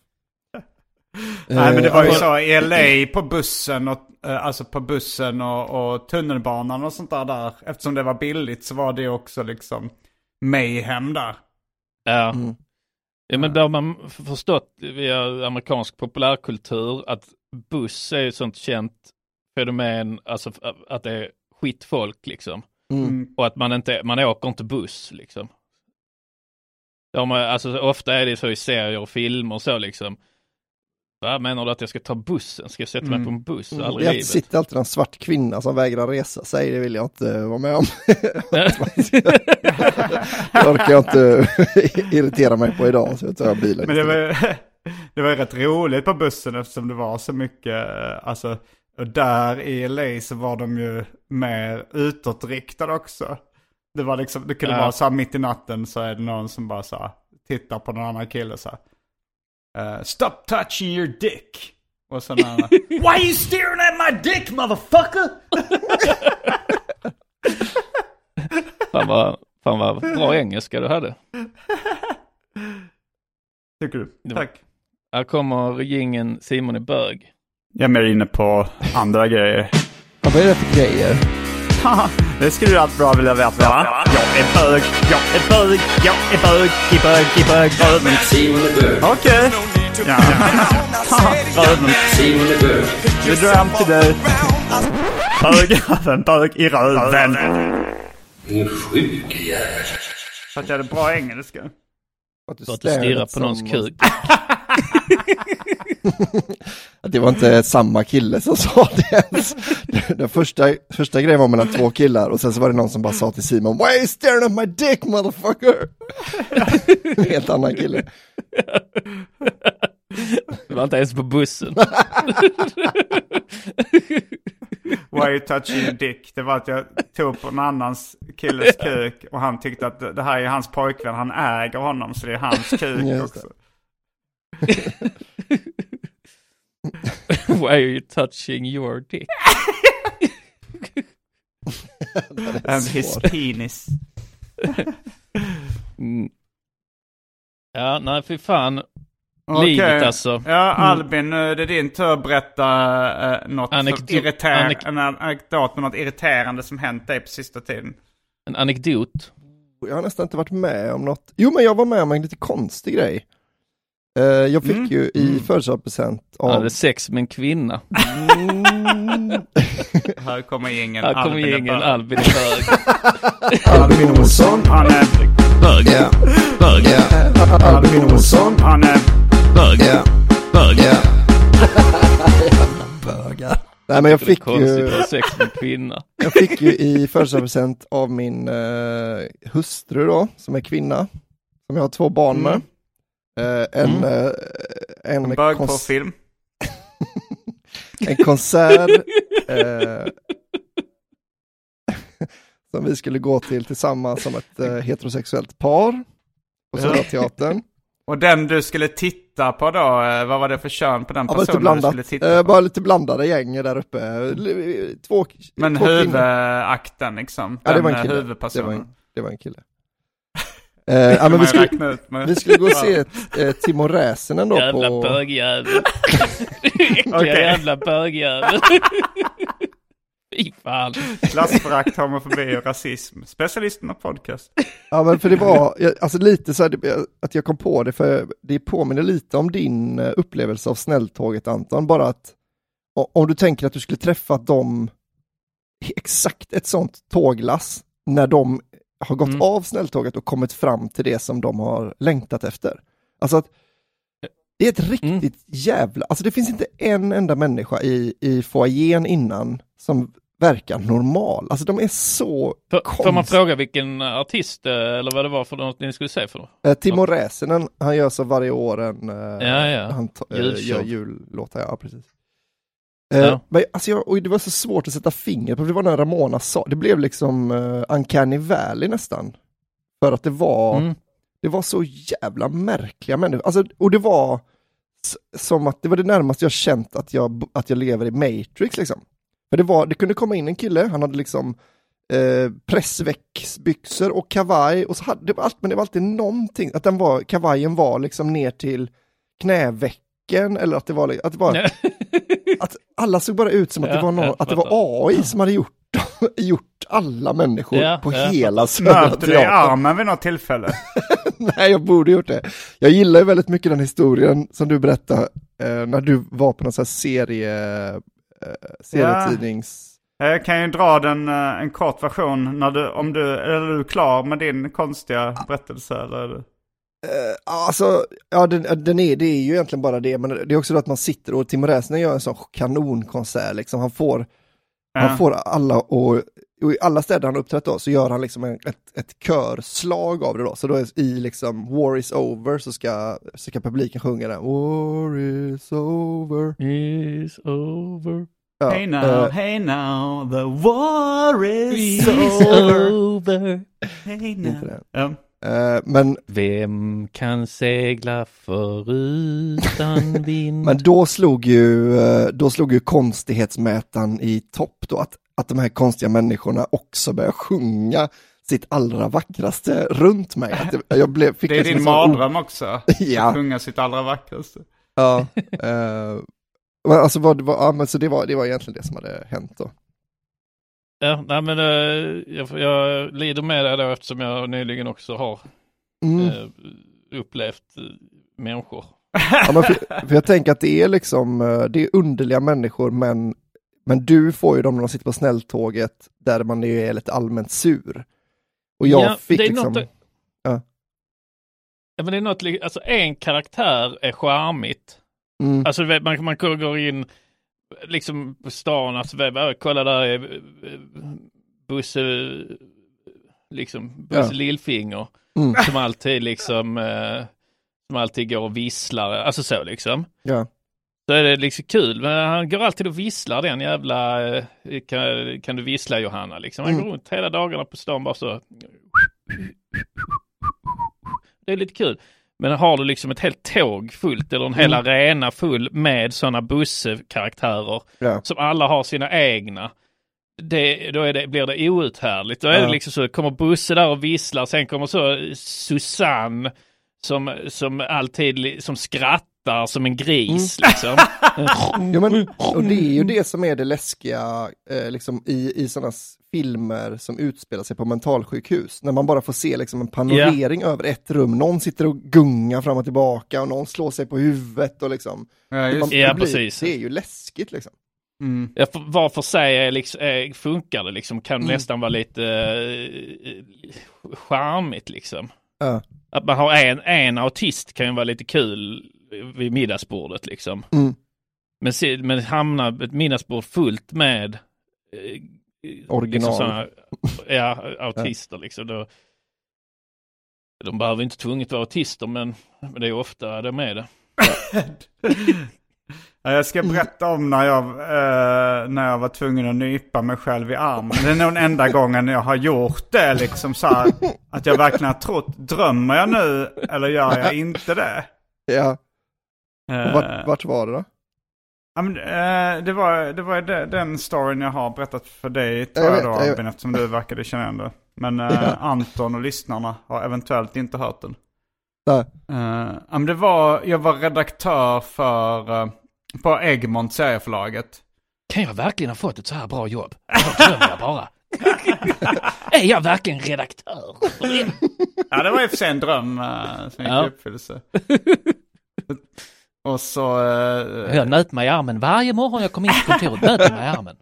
[SPEAKER 3] Nej men det
[SPEAKER 4] Eh,
[SPEAKER 3] var ju
[SPEAKER 4] alltså-
[SPEAKER 3] så i LA på bussen och, eh, alltså på bussen och, och tunnelbanan och sånt där där. Eftersom det var billigt så var det också liksom mayhem där.
[SPEAKER 6] Ja.
[SPEAKER 4] Mm.
[SPEAKER 6] ja men då har man förstått via amerikansk populärkultur att buss är ett sånt känt fenomen, alltså att det är skitfolk liksom.
[SPEAKER 4] Mm.
[SPEAKER 6] Och att man inte, man åker inte buss liksom. De, är- alltså ofta är det så i serier och filmer och så liksom. Vad menar du att jag ska ta bussen? Ska jag sätta mig
[SPEAKER 3] Mm.
[SPEAKER 6] på en buss?
[SPEAKER 4] Mm.
[SPEAKER 6] Aldrig
[SPEAKER 4] Det
[SPEAKER 6] livet.
[SPEAKER 4] sitter alltid en svart kvinna som vägrar resa sig, det vill jag inte vara med om. det orkar jag inte irritera mig på idag, så jag tar bilen.
[SPEAKER 3] Men det var, det var ju rätt roligt på bussen eftersom det var så mycket, alltså, och där i LA så var de ju mer utåtriktade också. Det var liksom, det kunde
[SPEAKER 6] Ja.
[SPEAKER 3] vara så här mitt i natten så är det någon som bara så här, tittar på någon annan kille så här. eh, Stop touching your dick. Och någon annan, Why are you staring at my dick motherfucker?
[SPEAKER 6] Fan vad, fan vad bra engelska du hade.
[SPEAKER 3] Tycker du? Tack.
[SPEAKER 6] Här kommer gingen Simon är bög.
[SPEAKER 3] Jag är mer inne på andra grejer.
[SPEAKER 4] Ja, vad är det för grejer?
[SPEAKER 3] det skulle du allt bra vilja veta va? Jag är bög, jag är bög, jag är bög, i bög, i bög, röven.
[SPEAKER 7] Simon är bög.
[SPEAKER 3] Okej. Ja. Röven.
[SPEAKER 7] Simon är bög.
[SPEAKER 3] Vi drar hem till dig. Bög, röven, bög i röven.
[SPEAKER 7] Din sjuke jävel.
[SPEAKER 3] För att jag hade bra engelska.
[SPEAKER 6] Så att du stirrar på någons kuk.
[SPEAKER 4] Att det var inte samma kille som sa det ens. Den första, första grejen var mellan två killar och sen så var det någon som bara sa till Simon Why are you staring at my dick motherfucker? Helt annan kille.
[SPEAKER 6] Du var inte ens på bussen.
[SPEAKER 3] Why are you touching your dick? Det var att jag tog på en annans killes kuk och han tyckte att det här är hans pojkvän. Han äger honom så det är hans kuk
[SPEAKER 4] det.
[SPEAKER 3] också.
[SPEAKER 6] Why are you touching your dick?
[SPEAKER 3] And his penis.
[SPEAKER 6] Mm. Ja, nej fy fan.
[SPEAKER 3] Okej.
[SPEAKER 6] Livet alltså.
[SPEAKER 3] Ja, Albin, nu är det din tur att berätta uh, något som irriter-
[SPEAKER 6] anek-
[SPEAKER 3] en anekdot med något irriterande som hänt dig på sista tiden.
[SPEAKER 6] En anekdot.
[SPEAKER 4] Jag har nästan inte varit med om något. Jo men jag var med om en lite konstig grej. Eh, jag fick
[SPEAKER 3] Mm.
[SPEAKER 4] ju i födelsedagspresent
[SPEAKER 6] Han
[SPEAKER 4] av...
[SPEAKER 6] hade sex med en kvinna.
[SPEAKER 4] Mm.
[SPEAKER 3] Här kommer ingen
[SPEAKER 6] Här kommer
[SPEAKER 3] Albin bög.
[SPEAKER 6] Albin är bög.
[SPEAKER 4] Albin Olsson.
[SPEAKER 3] Han är
[SPEAKER 6] Bög.
[SPEAKER 4] Ja,
[SPEAKER 6] Bög.
[SPEAKER 4] ja. Albin Olsson.
[SPEAKER 3] Han är
[SPEAKER 6] Bög.
[SPEAKER 4] Ja,
[SPEAKER 6] Bög.
[SPEAKER 4] ja. Bögar. Nej men jag
[SPEAKER 6] Det är
[SPEAKER 4] fick ju...
[SPEAKER 6] sex med kvinna.
[SPEAKER 4] Jag fick ju i födelsedagspresent av min eh, hustru då, som är kvinna, som jag har två barn med. Eh, en,
[SPEAKER 6] Mm.
[SPEAKER 4] eh, en,
[SPEAKER 3] en bög på film.
[SPEAKER 4] en konsert eh, som vi skulle gå till tillsammans som ett eh, heterosexuellt par på Södra Teatern.
[SPEAKER 3] Och den du skulle titta på då, eh, vad var det för kön på den
[SPEAKER 4] Ja, lite
[SPEAKER 3] personen du skulle
[SPEAKER 4] blandat.
[SPEAKER 3] titta
[SPEAKER 4] Eh,
[SPEAKER 3] på?
[SPEAKER 4] bara lite blandade gäng där uppe. Två,
[SPEAKER 3] Men
[SPEAKER 4] två
[SPEAKER 3] huvudakten liksom?
[SPEAKER 4] Ja, det
[SPEAKER 3] Den,
[SPEAKER 4] var en
[SPEAKER 3] eh,
[SPEAKER 4] kille. Det
[SPEAKER 3] Huvudpersonen?
[SPEAKER 4] var en, det var en kille. Eh, ja, men vi, skulle,
[SPEAKER 3] ut
[SPEAKER 4] vi skulle gå och se ett, eh, Timo Räsänen då
[SPEAKER 6] Jävla
[SPEAKER 4] på...
[SPEAKER 6] bögjävel. Äckliga
[SPEAKER 3] Okej.
[SPEAKER 6] jävla bögjävel. Fy Fan.
[SPEAKER 3] Klassförakt, homofobi och rasism. Specialisterna podcast.
[SPEAKER 4] Ja men för det var, jag- alltså lite så här, att jag kom på det för det påminner lite om din eh, upplevelse av snälltåget Anton, bara att om du tänker att du skulle träffa dem exakt ett sånt tåglass när de har gått
[SPEAKER 6] Mm.
[SPEAKER 4] av snälltåget och kommit fram till det som de har längtat efter. Alltså att det är ett riktigt jävla, alltså det finns inte en enda människa i, i foajén innan som verkar normal. Alltså de är så
[SPEAKER 6] Får, får man fråga vilken artist eh, eller vad det var för något ni skulle säga för något?
[SPEAKER 4] Eh, Timo Räsänen, han gör så varje år en, eh,
[SPEAKER 6] Ja, ja.
[SPEAKER 4] han gör jullåtar, ja precis. Eh,
[SPEAKER 6] Ja.
[SPEAKER 4] Men alltså jag, och det var så svårt att sätta fingret på, det var när Ramona sa, det blev liksom uh, Uncanny Valley nästan. För att det var,
[SPEAKER 6] Mm.
[SPEAKER 4] det var så jävla märkliga människor, alltså, och det var som att det var det närmaste jag känt att jag, att jag lever i Matrix liksom. För det var, det kunde komma in en kille, han hade liksom eh, pressväcksbyxor och kavaj och så hade det var allt, men det var alltid någonting, att den var, kavajen var liksom ner till knävecken eller att det var, att det var, att alla såg bara ut som att det var, någon, att det var AI som hade gjort, gjort alla människor
[SPEAKER 6] Ja,
[SPEAKER 4] på
[SPEAKER 6] ja.
[SPEAKER 4] hela Södra
[SPEAKER 3] Möter du i
[SPEAKER 4] Teatern.
[SPEAKER 3] armen vid något tillfälle?
[SPEAKER 4] Nej, jag borde gjort det. Jag gillar ju väldigt mycket den historien som du berättade eh, när du var på någon sån här serie, eh, serietidnings...
[SPEAKER 3] Jag kan ju dra den, eh, en kort version när du, om du, är du klar med din konstiga berättelse eller?
[SPEAKER 4] Eh, alltså, ja den, den är, det är ju egentligen bara det, men det är också då att man sitter och Timo Räsänen gör en sån kanonkonsert, liksom. han får,
[SPEAKER 3] Ja.
[SPEAKER 4] han får alla och, och i alla städer han har uppträtt då så gör han liksom en, ett, ett körslag av det då, så då är i liksom War is over så ska, så ska publiken sjunga den, War is over.
[SPEAKER 6] Is over.
[SPEAKER 4] Ja,
[SPEAKER 3] Hey now,
[SPEAKER 4] eh,
[SPEAKER 3] hey now, the war is,
[SPEAKER 6] Is
[SPEAKER 3] over.
[SPEAKER 6] over.
[SPEAKER 3] Hey now.
[SPEAKER 4] Eh, men
[SPEAKER 6] Vem kan segla förutan vind?
[SPEAKER 4] Men då slog ju, eh, då slog ju konstighetsmätaren i topp då, att, att de här konstiga människorna också började sjunga sitt allra vackraste runt mig. Att det, jag blev, fick
[SPEAKER 3] Det är
[SPEAKER 4] liksom
[SPEAKER 3] din mardröm också.
[SPEAKER 4] Ja.
[SPEAKER 3] Att sjunga sitt allra vackraste.
[SPEAKER 4] Ja. eh, men alltså vad, det var, ja, men så det var, det var egentligen det som hade hänt då.
[SPEAKER 6] Ja, nej men eh, jag, jag lider med det då eftersom jag nyligen också har
[SPEAKER 4] Mm.
[SPEAKER 6] eh, upplevt eh, människor.
[SPEAKER 4] Ja, för, för jag tänker att det är liksom, eh, det är underliga människor men, men du får ju dem när de sitter på snälltåget där man är lite allmänt sur. Och jag
[SPEAKER 6] Ja,
[SPEAKER 4] fick liksom,
[SPEAKER 6] något-
[SPEAKER 4] ja.
[SPEAKER 6] Ja, men det är något, alltså en karaktär är charmigt.
[SPEAKER 4] Mm.
[SPEAKER 6] Alltså man, man går in liksom på stan, alltså vet, äh, kolla där är eh, Bosse, liksom Bosse
[SPEAKER 4] Ja.
[SPEAKER 6] Lillfinger.
[SPEAKER 4] Mm.
[SPEAKER 6] Som alltid liksom, eh, som alltid går och visslar, alltså så liksom.
[SPEAKER 4] Ja.
[SPEAKER 6] Så är det liksom kul, men han går alltid och visslar den jävla, eh, kan, kan du vissla Johanna liksom. Han
[SPEAKER 4] Mm.
[SPEAKER 6] går runt hela dagarna på stan bara så. Det är lite kul. Men har du liksom ett helt tåg fullt eller en hel
[SPEAKER 4] Mm.
[SPEAKER 6] arena full med sådana bussekaraktärer
[SPEAKER 4] Ja.
[SPEAKER 6] som alla har sina egna. Det, då är det, blir det outhärdligt. Då är
[SPEAKER 4] Ja.
[SPEAKER 6] det liksom så, kommer Busse där och visslar, sen kommer så Susanne som, som alltid som skrattar som en gris
[SPEAKER 4] Mm.
[SPEAKER 6] liksom.
[SPEAKER 4] Ja, men, och det är ju det som är det läskiga eh, liksom, i, i sådana filmer som utspelar sig på mentalsjukhus. När man bara får se liksom, en panorering över ett rum. Någon sitter och gungar fram och tillbaka och någon slår sig på huvudet. Och liksom,
[SPEAKER 3] Ja, just
[SPEAKER 4] man,
[SPEAKER 3] det.
[SPEAKER 6] Ja,
[SPEAKER 4] det blir-
[SPEAKER 6] precis.
[SPEAKER 4] Det är ju läskigt liksom.
[SPEAKER 3] Mm.
[SPEAKER 6] Ja, för, var för sig är liksom, är, funkar det liksom, kan
[SPEAKER 4] Mm.
[SPEAKER 6] nästan vara lite eh, charmigt liksom.
[SPEAKER 4] Ja.
[SPEAKER 6] Att man har en, en autist kan ju vara lite kul vid middagsbordet liksom.
[SPEAKER 4] Mm.
[SPEAKER 6] Men, se, men hamnar ett middagsbord fullt med eh,
[SPEAKER 4] Original.
[SPEAKER 6] Liksom såna, ja, autister liksom. Då, de behöver inte tvunget vara autister men, men det är ofta de är det.
[SPEAKER 3] Ja, Jag ska berätta om när jag, eh, när jag var tvungen att nypa mig själv i armen. Det är nog den enda gången jag har gjort det liksom så här. Att jag verkligen har trott, drömmer jag nu eller gör jag inte det?
[SPEAKER 4] Ja.
[SPEAKER 3] Eh,
[SPEAKER 4] Och vart, vart var det då?
[SPEAKER 3] ja, men, eh, det var, det var de- den storyn jag har berättat för dig tror
[SPEAKER 4] Jag
[SPEAKER 3] jag, då
[SPEAKER 4] jag.
[SPEAKER 3] Albin, eftersom du verkade känna igen det. Men eh,
[SPEAKER 4] Ja.
[SPEAKER 3] Anton och lyssnarna har eventuellt inte hört den.
[SPEAKER 4] Nej.
[SPEAKER 3] Eh, ja, men det var, jag var redaktör för, eh, på Egmont serieförlaget.
[SPEAKER 6] Kan jag verkligen ha fått ett så här bra jobb? Drömmer jag bara? är jag verkligen redaktör?
[SPEAKER 3] Ja, det var och för sig en dröm eh, som gick
[SPEAKER 6] Ja.
[SPEAKER 3] i uppfyllelse. Och så... eh,
[SPEAKER 6] Jag nöt mig i armen varje morgon jag kom in på kontoret, nöt mig i armen.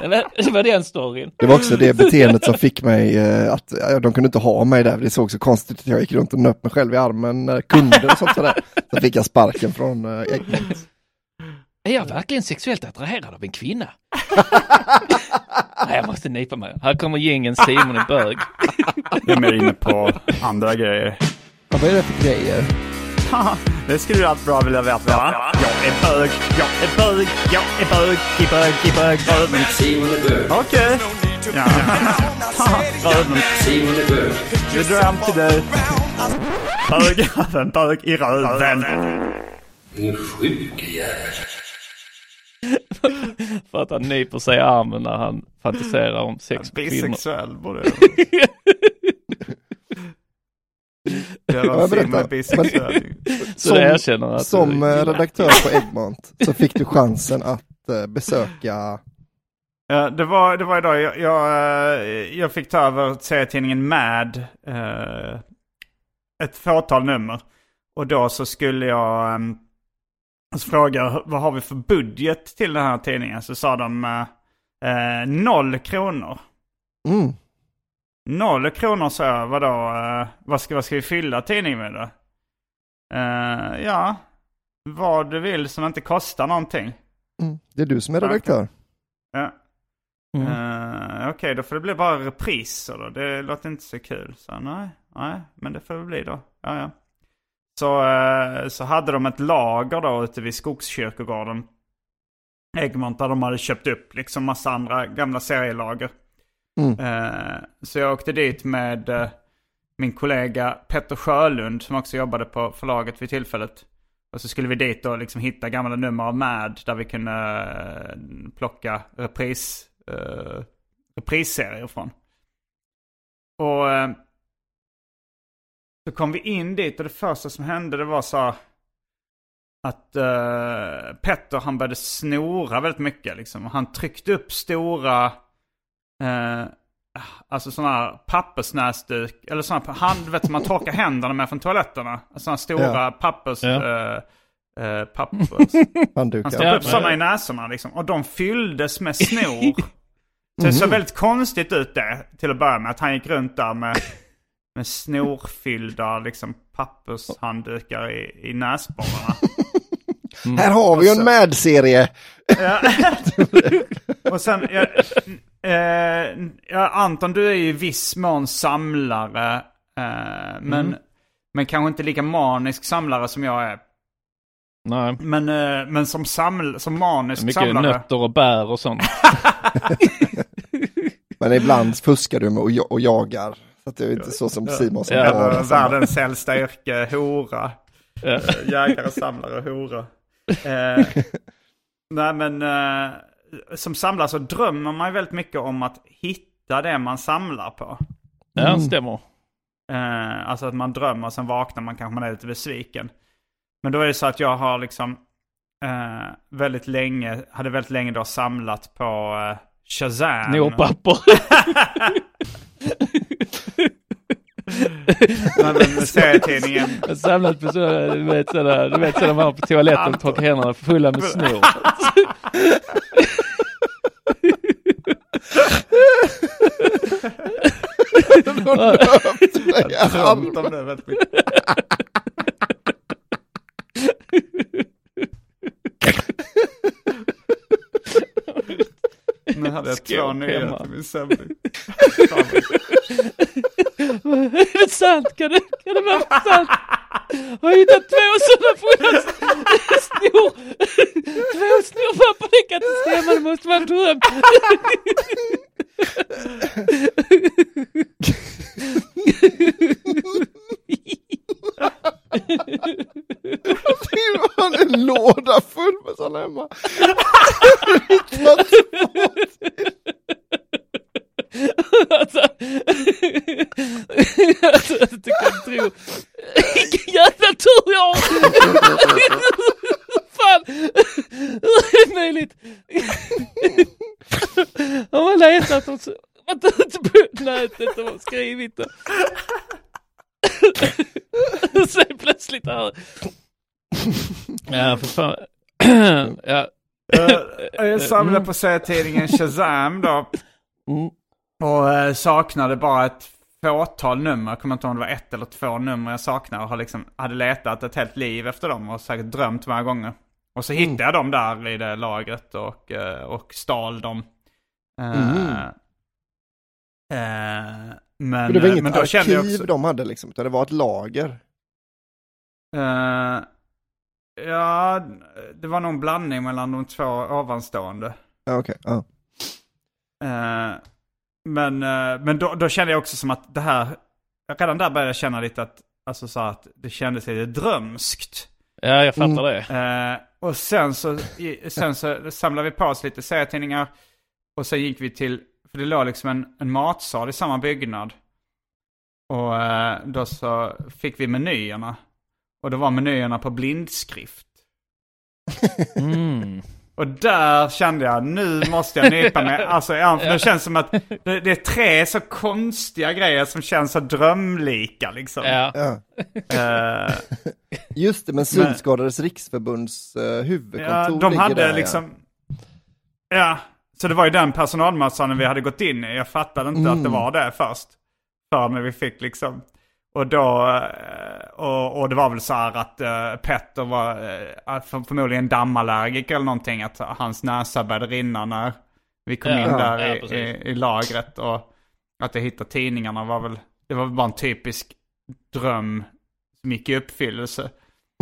[SPEAKER 6] Det var- den storyn.
[SPEAKER 4] Det var också det beteendet som fick mig eh, att, ja, de kunde inte ha mig där, det såg så konstigt ut. Jag gick runt och nöp mig själv i armen när kunder och sånt där. Så fick jag sparken från Egmont.
[SPEAKER 6] Är jag verkligen sexuellt attraherad av en kvinna? Nej, jag måste nypa mig. Här kommer gängen Simon är bög.
[SPEAKER 3] Jag är mer inne på andra grejer.
[SPEAKER 4] Ja, vad är det för grejer?
[SPEAKER 3] Det skulle du allt bra vilja veta va? Jag är bög, jag är bög, jag är bög, i bög, i bög, röven.
[SPEAKER 7] Simon är bög.
[SPEAKER 3] Okej. Ja. Röven.
[SPEAKER 7] Simon är bög.
[SPEAKER 3] Vi drar hem till dig. Bög, bög i röven.
[SPEAKER 7] Din sjuke jävel.
[SPEAKER 6] För att han nyper sig i armen när han fantiserar om sex kvinnor.
[SPEAKER 3] Bisexuell borde jag. Göran
[SPEAKER 4] Ja,
[SPEAKER 3] är bisexuell.
[SPEAKER 6] Så det erkänner att
[SPEAKER 4] som
[SPEAKER 6] du
[SPEAKER 4] eh, redaktör på Egmont så fick du chansen att eh, besöka,
[SPEAKER 3] Ja, det var, det var idag jag, jag, eh, jag fick ta över serietidningen Mad. Eh, ett fåtal nummer. Och då så skulle jag um, fråga vad har vi för budget till den här tidningen. Så sa de eh, eh, noll kronor.
[SPEAKER 4] mm,
[SPEAKER 3] Noll kronor sa jag, vadå, eh, vad, ska, vad ska vi fylla tidningen med då? Eh, ja, vad du vill som inte kostar någonting.
[SPEAKER 4] mm, det är du som är redaktör.
[SPEAKER 3] Ja.
[SPEAKER 6] Mm.
[SPEAKER 3] Eh, Okej, då får det bli bara repriser då. Det låter inte så kul. Så nej, nej, men det får det bli då. Ja, ja. Så, eh, så hade de ett lager då ute vid Skogskyrkogården. Egmont där de hade köpt upp liksom massa andra gamla serielager.
[SPEAKER 4] Mm.
[SPEAKER 3] Eh, så jag åkte dit med eh, min kollega Petter Sjölund som också jobbade på förlaget vid tillfället. Och så skulle vi dit och liksom hitta gamla nummer av Mad där vi kunde plocka repris, reprisserier från. Och så kom vi in dit och det första som hände det var så att eh, Petter han började snora väldigt mycket liksom. Han tryckte upp stora eh, Alltså sådana här pappersnäsduk, eller sådana hand, du vet som man torkar händerna med från toaletterna. Sådana stora
[SPEAKER 4] Ja.
[SPEAKER 3] pappers...
[SPEAKER 6] Ja.
[SPEAKER 3] Eh, eh, pappers. Han stoppade
[SPEAKER 6] Ja,
[SPEAKER 3] upp sådana i näsorna liksom. Och de fylldes med snor. Så det såg väldigt konstigt ut det till att börja med. Att han gick runt där med, med snorfyllda liksom, pappershanddukar i, i näsborrarna.
[SPEAKER 4] Här har vi ju en Mad-serie!
[SPEAKER 3] Ja. och sen, ja, eh, ja, Anton du är ju i viss mån samlare. Eh, men, men kanske inte lika manisk samlare som jag är.
[SPEAKER 6] Nej,
[SPEAKER 3] Men, eh, men som, saml, som manisk
[SPEAKER 6] mycket
[SPEAKER 3] samlare.
[SPEAKER 6] nötter och bär och sånt.
[SPEAKER 4] Men ibland fuskar du med och, och jagar. Så att det är inte så som Simon som
[SPEAKER 6] Ja,
[SPEAKER 3] världens äldsta yrke, hora.
[SPEAKER 6] Ja.
[SPEAKER 3] Jägare, samlare, hora. Eh, nej men eh, som samlare så drömmer man ju väldigt mycket om att hitta det man samlar på.
[SPEAKER 6] Ja, stämmer.
[SPEAKER 3] Eh, alltså att man drömmer och sen vaknar man kanske man är lite besviken. Men då är det så att jag har liksom eh, väldigt länge, hade väldigt länge då samlat på eh, Shazam.
[SPEAKER 6] Nåpapper.
[SPEAKER 3] Serietidningen.
[SPEAKER 6] Samlat på sådana, du vet sådana, du vet sådana man har på toaletten och torkar händerna fulla med snor.
[SPEAKER 3] Jag drömt om det väldigt mycket. Nu hade jag två
[SPEAKER 6] hemma.
[SPEAKER 3] till min samling.
[SPEAKER 6] Är det sant? Kan det, kan det vara sant? Har jag hittat två sådana fulla snor? Två snorpapper, det kan inte stämma, det måste vara en dröm.
[SPEAKER 4] Han har en låda full med sådana hemma.
[SPEAKER 6] Alltså, alltså, jag kan tro. Vilken jävla tur jag har! Fan! Hur är det möjligt? att och varit ute på nätet och skrivit det. Sen plötsligt här. Ja, för fan. ja.
[SPEAKER 3] Eh, jag samlade på serietidningen Shazam då.
[SPEAKER 6] Mm.
[SPEAKER 3] Och eh, saknade bara ett fåtal nummer. Jag kommer inte ihåg om det var ett eller två nummer jag saknade. Och har liksom, hade letat ett helt liv efter dem och säkert drömt många gånger. Och så hittade jag dem där i det lagret och, eh, och stal dem. Eh,
[SPEAKER 4] Mm.
[SPEAKER 3] eh, men,
[SPEAKER 4] Men det var inget
[SPEAKER 3] men då kände jag
[SPEAKER 4] arkiv
[SPEAKER 3] också...
[SPEAKER 4] de hade liksom, utan det var ett lager.
[SPEAKER 3] Eh, ja, det var nog en blandning mellan de två ovanstående.
[SPEAKER 4] Ja, okej. ja.
[SPEAKER 3] Eh, men eh, men då, då kände jag också som att det här, redan där började jag känna lite att, alltså så att det kändes lite drömskt.
[SPEAKER 6] Ja, jag fattar
[SPEAKER 4] Mm.
[SPEAKER 6] det.
[SPEAKER 3] Eh, och sen så, i, sen så samlade vi på oss lite serietidningar. Och sen gick vi till, för det låg liksom en, en matsal i samma byggnad. Och då så fick vi menyerna. Och då var menyerna på blindskrift.
[SPEAKER 6] Mm.
[SPEAKER 3] Och där kände jag, nu måste jag nypa mig. Alltså, ja, för det känns som att det, det är tre så konstiga grejer som känns så drömlika liksom.
[SPEAKER 6] Ja.
[SPEAKER 4] Ja.
[SPEAKER 3] Eh,
[SPEAKER 4] Just det, men Synskadades riksförbunds eh, huvudkontor
[SPEAKER 3] ja, de hade
[SPEAKER 4] där,
[SPEAKER 3] liksom... Ja. så det var ju den personalmatsalen vi hade gått in i. Jag fattade inte att det
[SPEAKER 4] Mm.
[SPEAKER 3] var det först. Förrän vi fick liksom... Och då, eh, och, och det var väl så här att uh, Petter var uh, för, förmodligen dammallergiker eller någonting. Att hans näsa började rinna när vi kom
[SPEAKER 6] Ja,
[SPEAKER 3] in där
[SPEAKER 6] ja,
[SPEAKER 3] i, i, i lagret. Och att jag hittade tidningarna var väl, det var väl bara en typisk dröm som gick i uppfyllelse.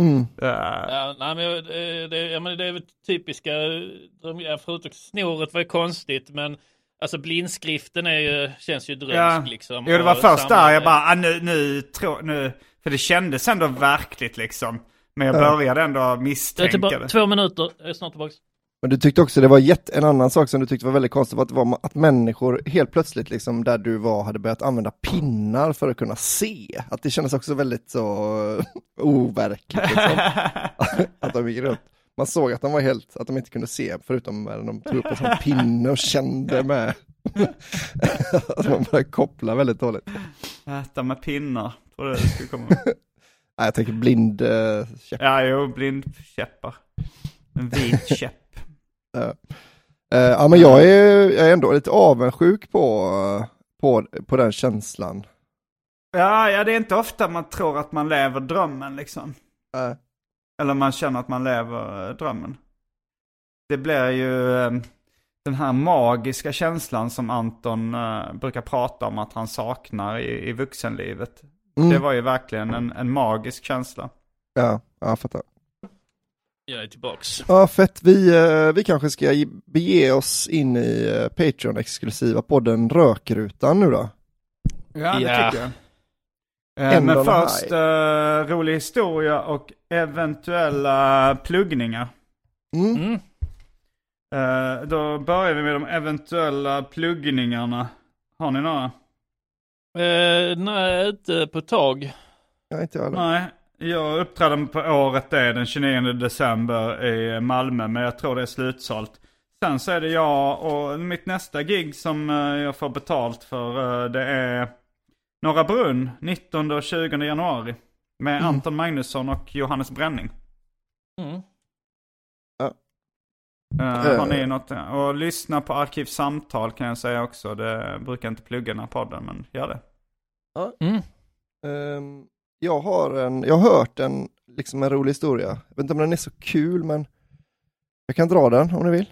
[SPEAKER 4] Mm.
[SPEAKER 6] Ja, nej, men, det, ja, men det är väl typiska, förutom snoret var ju konstigt, men alltså blindskriften är ju, känns ju drömsk
[SPEAKER 3] Ja.
[SPEAKER 6] liksom.
[SPEAKER 3] Jo, det var först
[SPEAKER 6] samma-
[SPEAKER 3] där jag bara, ah, nu, nu, tror, nu, för det kändes ändå verkligt liksom. Men jag
[SPEAKER 4] Ja.
[SPEAKER 3] började ändå
[SPEAKER 6] är
[SPEAKER 3] misstänka
[SPEAKER 6] tillbaka,
[SPEAKER 3] det.
[SPEAKER 6] två minuter, jag är snart tillbaka.
[SPEAKER 4] Men du tyckte också det var jätte, en annan sak som du tyckte var väldigt konstigt var att, det var att människor helt plötsligt liksom där du var hade börjat använda pinnar för att kunna se. Att det kändes också väldigt så overkligt liksom. att de gick runt. Man såg att de var helt, att de inte kunde se förutom när de tog upp en sån pinne och kände med. att man började koppla väldigt dåligt.
[SPEAKER 3] Äta med pinnar, tror du det skulle komma.
[SPEAKER 4] Nej, jag tänker blind uh, käpp.
[SPEAKER 3] ja, jo, blindkäppar. En vit käpp.
[SPEAKER 4] Eh, eh, ja men jag är, jag är ändå lite avundsjuk på, på, på den känslan.
[SPEAKER 3] Ja, ja, det är inte ofta man tror att man lever drömmen liksom.
[SPEAKER 4] Eh,
[SPEAKER 3] Eller man känner att man lever eh, drömmen. Det blir ju eh, den här magiska känslan som Anton eh, brukar prata om att han saknar i, i vuxenlivet.
[SPEAKER 4] mm,
[SPEAKER 3] Det var ju verkligen en, en magisk känsla.
[SPEAKER 4] Ja, ja, jag fattar.
[SPEAKER 6] Jag är tillbaks.
[SPEAKER 4] Ja, fett. Vi, vi kanske ska ge- bege oss in i Patreon-exklusiva podden Rökrutan nu då.
[SPEAKER 3] Ja, det
[SPEAKER 6] Ja.
[SPEAKER 3] tycker jag. Eh,
[SPEAKER 4] End
[SPEAKER 3] Men först eh, rolig historia och eventuella pluggningar.
[SPEAKER 4] Mm.
[SPEAKER 6] Mm.
[SPEAKER 3] Eh, då börjar vi med de eventuella pluggningarna. Har ni några?
[SPEAKER 6] Eh, nej, inte på ett tag.
[SPEAKER 4] Ja, inte jag heller.
[SPEAKER 3] Nej, jag uppträdde på året det den 29 december i Malmö, men jag tror det är slutsålt. Sen så är det jag och mitt nästa gig som eh, jag får betalt för, eh, det är Norra Brunn, 19 och 20 januari. Med
[SPEAKER 4] Mm.
[SPEAKER 3] Anton Magnusson och Johannes Bränning.
[SPEAKER 6] Mm.
[SPEAKER 3] Eh, har ni
[SPEAKER 4] Eh.
[SPEAKER 3] något? Och lyssna på Arkivsamtal kan jag säga också. Det brukar inte plugga den här podden, men gör det.
[SPEAKER 6] Mm.
[SPEAKER 4] Ehm, jag har en, jag har hört en, liksom en rolig historia. Jag vet inte om den är så kul, men jag kan dra den om ni vill.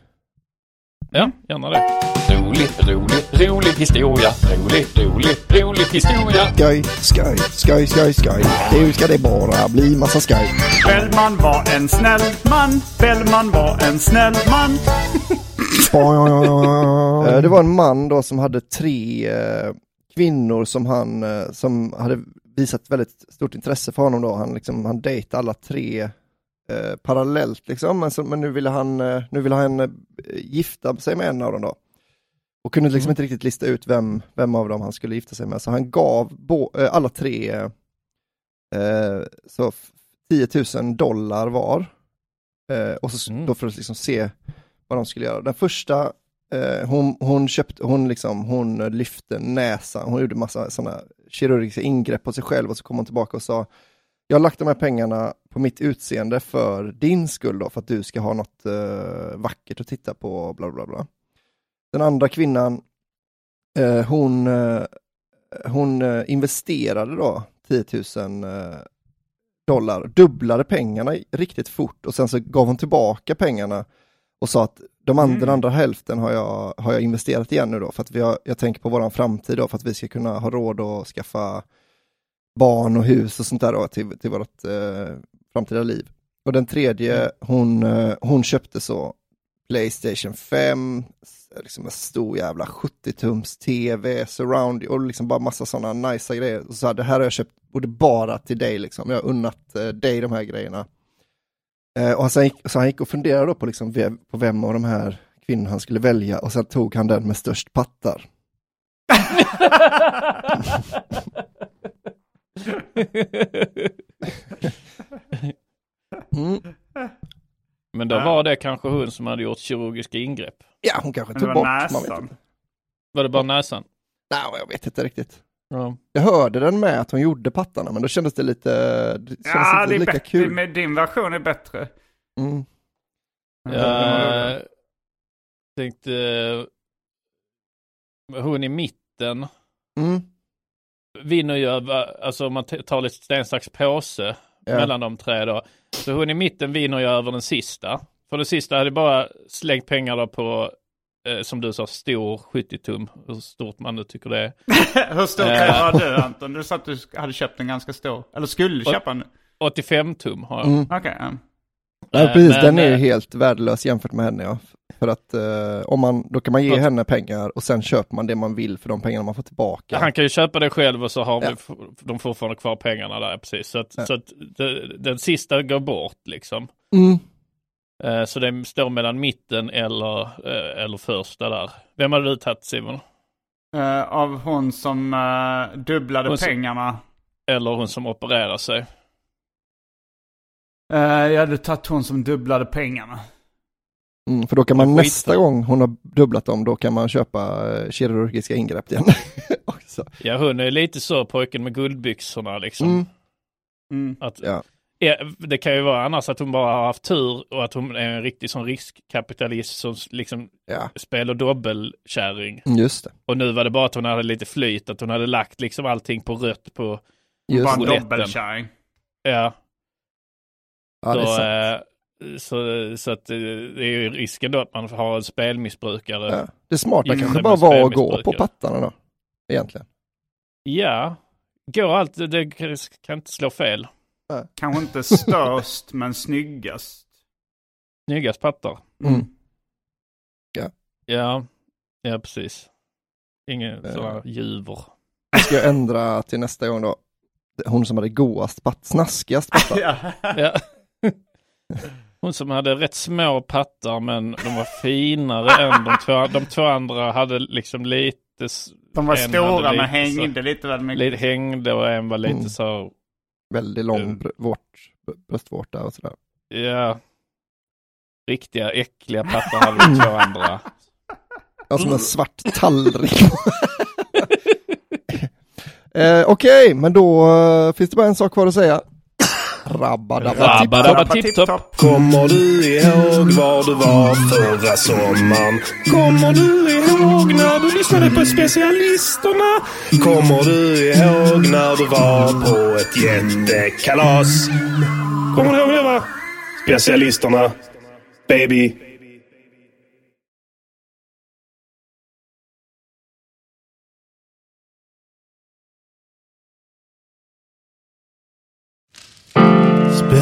[SPEAKER 6] Ja, gärna det.
[SPEAKER 8] Rolig, rolig, rolig historia. Rolig, rolig, rolig historia.
[SPEAKER 4] Skoj, skoj, skoj, skoj, skoj. Nu ska det bara bli massa skoj.
[SPEAKER 3] Bellman var en snäll man. Bellman var en snäll man.
[SPEAKER 4] Eh, Det var en man då som hade tre eh, kvinnor som han, eh, som hade visat väldigt stort intresse för honom då. Han liksom, han dejtade alla tre eh, parallellt liksom, men, så, men nu ville han, eh, nu ville han eh, gifta sig med en av dem då. Och kunde liksom inte riktigt lista ut vem, vem av dem han skulle gifta sig med, så han gav bo, eh, alla tre eh, så f- 10 000 dollar var. Eh, och så,
[SPEAKER 6] Mm.
[SPEAKER 4] då för att liksom se vad de skulle göra. Den första hon, hon köpte, hon liksom, hon lyfte näsan, hon gjorde massa sådana kirurgiska ingrepp på sig själv och så kom hon tillbaka och sa jag har lagt de här pengarna på mitt utseende för din skull då, för att du ska ha något eh, vackert att titta på, bla bla bla. Den andra kvinnan, eh, hon, eh, hon eh, investerade då 10 000 eh, dollar, dubblade pengarna riktigt fort och sen så gav hon tillbaka pengarna och sa att de andra,
[SPEAKER 3] Mm.
[SPEAKER 4] den andra hälften har jag, har jag investerat igen nu då, för att vi har, jag tänker på våran framtid då, för att vi ska kunna ha råd att skaffa barn och hus och sånt där då, till, till vårt eh, framtida liv. Och den tredje, hon, eh, hon köpte så Playstation 5, s- liksom en stor jävla 70-tums TV, surround och liksom bara massa sådana nice grejer. Och så här, det här har jag köpt både bara till dig liksom, jag har unnat eh, dig de här grejerna. Eh, och sen gick, så han gick och funderade då på, liksom, vem, på vem av de här kvinnorna han skulle välja och sen tog han den med störst pattar. Mm.
[SPEAKER 6] Men då var det kanske hon som hade gjort kirurgiska ingrepp.
[SPEAKER 4] Ja, hon kanske tog
[SPEAKER 3] var
[SPEAKER 4] bort, man vet
[SPEAKER 3] näsan.
[SPEAKER 4] inte.
[SPEAKER 6] Var det bara näsan?
[SPEAKER 4] Nej, jag vet inte riktigt.
[SPEAKER 6] Ja.
[SPEAKER 4] Jag hörde den med att hon gjorde pattarna, men då kändes det lite, det kändes
[SPEAKER 3] Ja,
[SPEAKER 4] inte
[SPEAKER 3] det är
[SPEAKER 4] lika kul.
[SPEAKER 3] Med din version är bättre.
[SPEAKER 4] Mm.
[SPEAKER 6] Jag tänkte... eh, Hon i mitten
[SPEAKER 4] Mm.
[SPEAKER 6] vinner ju, över- alltså om man tar lite sten, sax, påse
[SPEAKER 4] Ja.
[SPEAKER 6] mellan de tre då. Så hon i mitten vinner ju över den sista. För den sista hade bara slängt pengar då på, eh, som du sa, stor 70-tum. Hur stort man nu tycker det är.
[SPEAKER 3] Hur stor
[SPEAKER 6] Eh.
[SPEAKER 3] var du Anton? Du sa att du hade köpt en ganska stor. Eller skulle köpa en.
[SPEAKER 6] 85 tum har jag.
[SPEAKER 4] Mm.
[SPEAKER 3] Okej. ja.
[SPEAKER 4] Ja,
[SPEAKER 6] Eh,
[SPEAKER 4] precis,
[SPEAKER 6] men,
[SPEAKER 4] den är ju
[SPEAKER 6] eh,
[SPEAKER 4] helt värdelös jämfört med henne. Ja. För att eh, om man, då kan man ge
[SPEAKER 6] att-
[SPEAKER 4] henne pengar och sen köper man det man vill för de pengarna man får tillbaka.
[SPEAKER 6] Han kan ju köpa det själv och så har
[SPEAKER 4] Ja.
[SPEAKER 6] vi de fortfarande kvar pengarna där precis. Så att,
[SPEAKER 4] Ja.
[SPEAKER 6] så att det, den sista går bort liksom.
[SPEAKER 4] Mm.
[SPEAKER 6] Eh, Så det står mellan mitten eller, eh, eller första där. Vem hade du tagit Simon?
[SPEAKER 3] Eh, av hon som eh, dubblade
[SPEAKER 6] Hon som-
[SPEAKER 3] pengarna.
[SPEAKER 6] Eller hon som opererar sig?
[SPEAKER 3] Uh, jag hade tagit hon som dubblade pengarna.
[SPEAKER 4] Mm, för då kan man nästa gång hon har dubblat dem, då kan man köpa eh, kirurgiska ingrepp igen. Också.
[SPEAKER 6] Ja hon är lite så pojken med guldbyxorna liksom.
[SPEAKER 4] Mm.
[SPEAKER 3] Mm.
[SPEAKER 6] Att,
[SPEAKER 4] Ja.
[SPEAKER 6] ja, det kan ju vara annars att hon bara har haft tur och att hon är en riktig sån riskkapitalist som liksom
[SPEAKER 4] Ja,
[SPEAKER 6] spelar dobbelkärring.
[SPEAKER 4] just det.
[SPEAKER 6] Och nu var det bara att hon hade lite flyt, att hon hade lagt liksom allting på rött på,
[SPEAKER 4] Just
[SPEAKER 3] Bara en dobbelkärring.
[SPEAKER 6] ja.
[SPEAKER 4] Ja, det är
[SPEAKER 6] Då,
[SPEAKER 4] sant.
[SPEAKER 6] eh, så, så att eh, det är ju risken då att man har en spelmissbrukare.
[SPEAKER 4] Ja. Det smarta kanske bara var att gå på pattarna då. Egentligen.
[SPEAKER 6] Ja, går allt, det kan inte slå fel.
[SPEAKER 3] Kanske inte störst men snyggast.
[SPEAKER 6] Snyggast pattar.
[SPEAKER 4] Mm.
[SPEAKER 6] Ja, ja precis. Ingen
[SPEAKER 4] Ja.
[SPEAKER 6] sådana juver.
[SPEAKER 4] Ska jag ändra till nästa gång då. Hon som hade godast patt, snaskigast pattar.
[SPEAKER 3] ja.
[SPEAKER 6] Hon som hade rätt små pattar men de var finare än de två. De två andra hade liksom lite...
[SPEAKER 3] De var stora men
[SPEAKER 6] lite så-
[SPEAKER 3] hängde lite väl mycket.
[SPEAKER 6] Lite hängde och en var lite
[SPEAKER 4] Mm.
[SPEAKER 6] så,
[SPEAKER 4] Väldigt lång
[SPEAKER 6] Mm.
[SPEAKER 4] br- vårt, bröstvårta och sådär.
[SPEAKER 6] ja. Riktiga äckliga pattar hade de två andra.
[SPEAKER 4] Ja, som en svart tallrik. eh, Okej, men då eh, finns det bara en sak kvar att säga. Rabba-dabba
[SPEAKER 6] Rabba-dabba
[SPEAKER 4] tipp-topp.
[SPEAKER 6] tipp-topp.
[SPEAKER 2] Kommer du ihåg var du var förra sommaren? Kommer du ihåg när du lyssnade på specialisterna? Kommer du ihåg när du var på ett jättekalas? Kommer du ihåg det va? Specialisterna. Baby.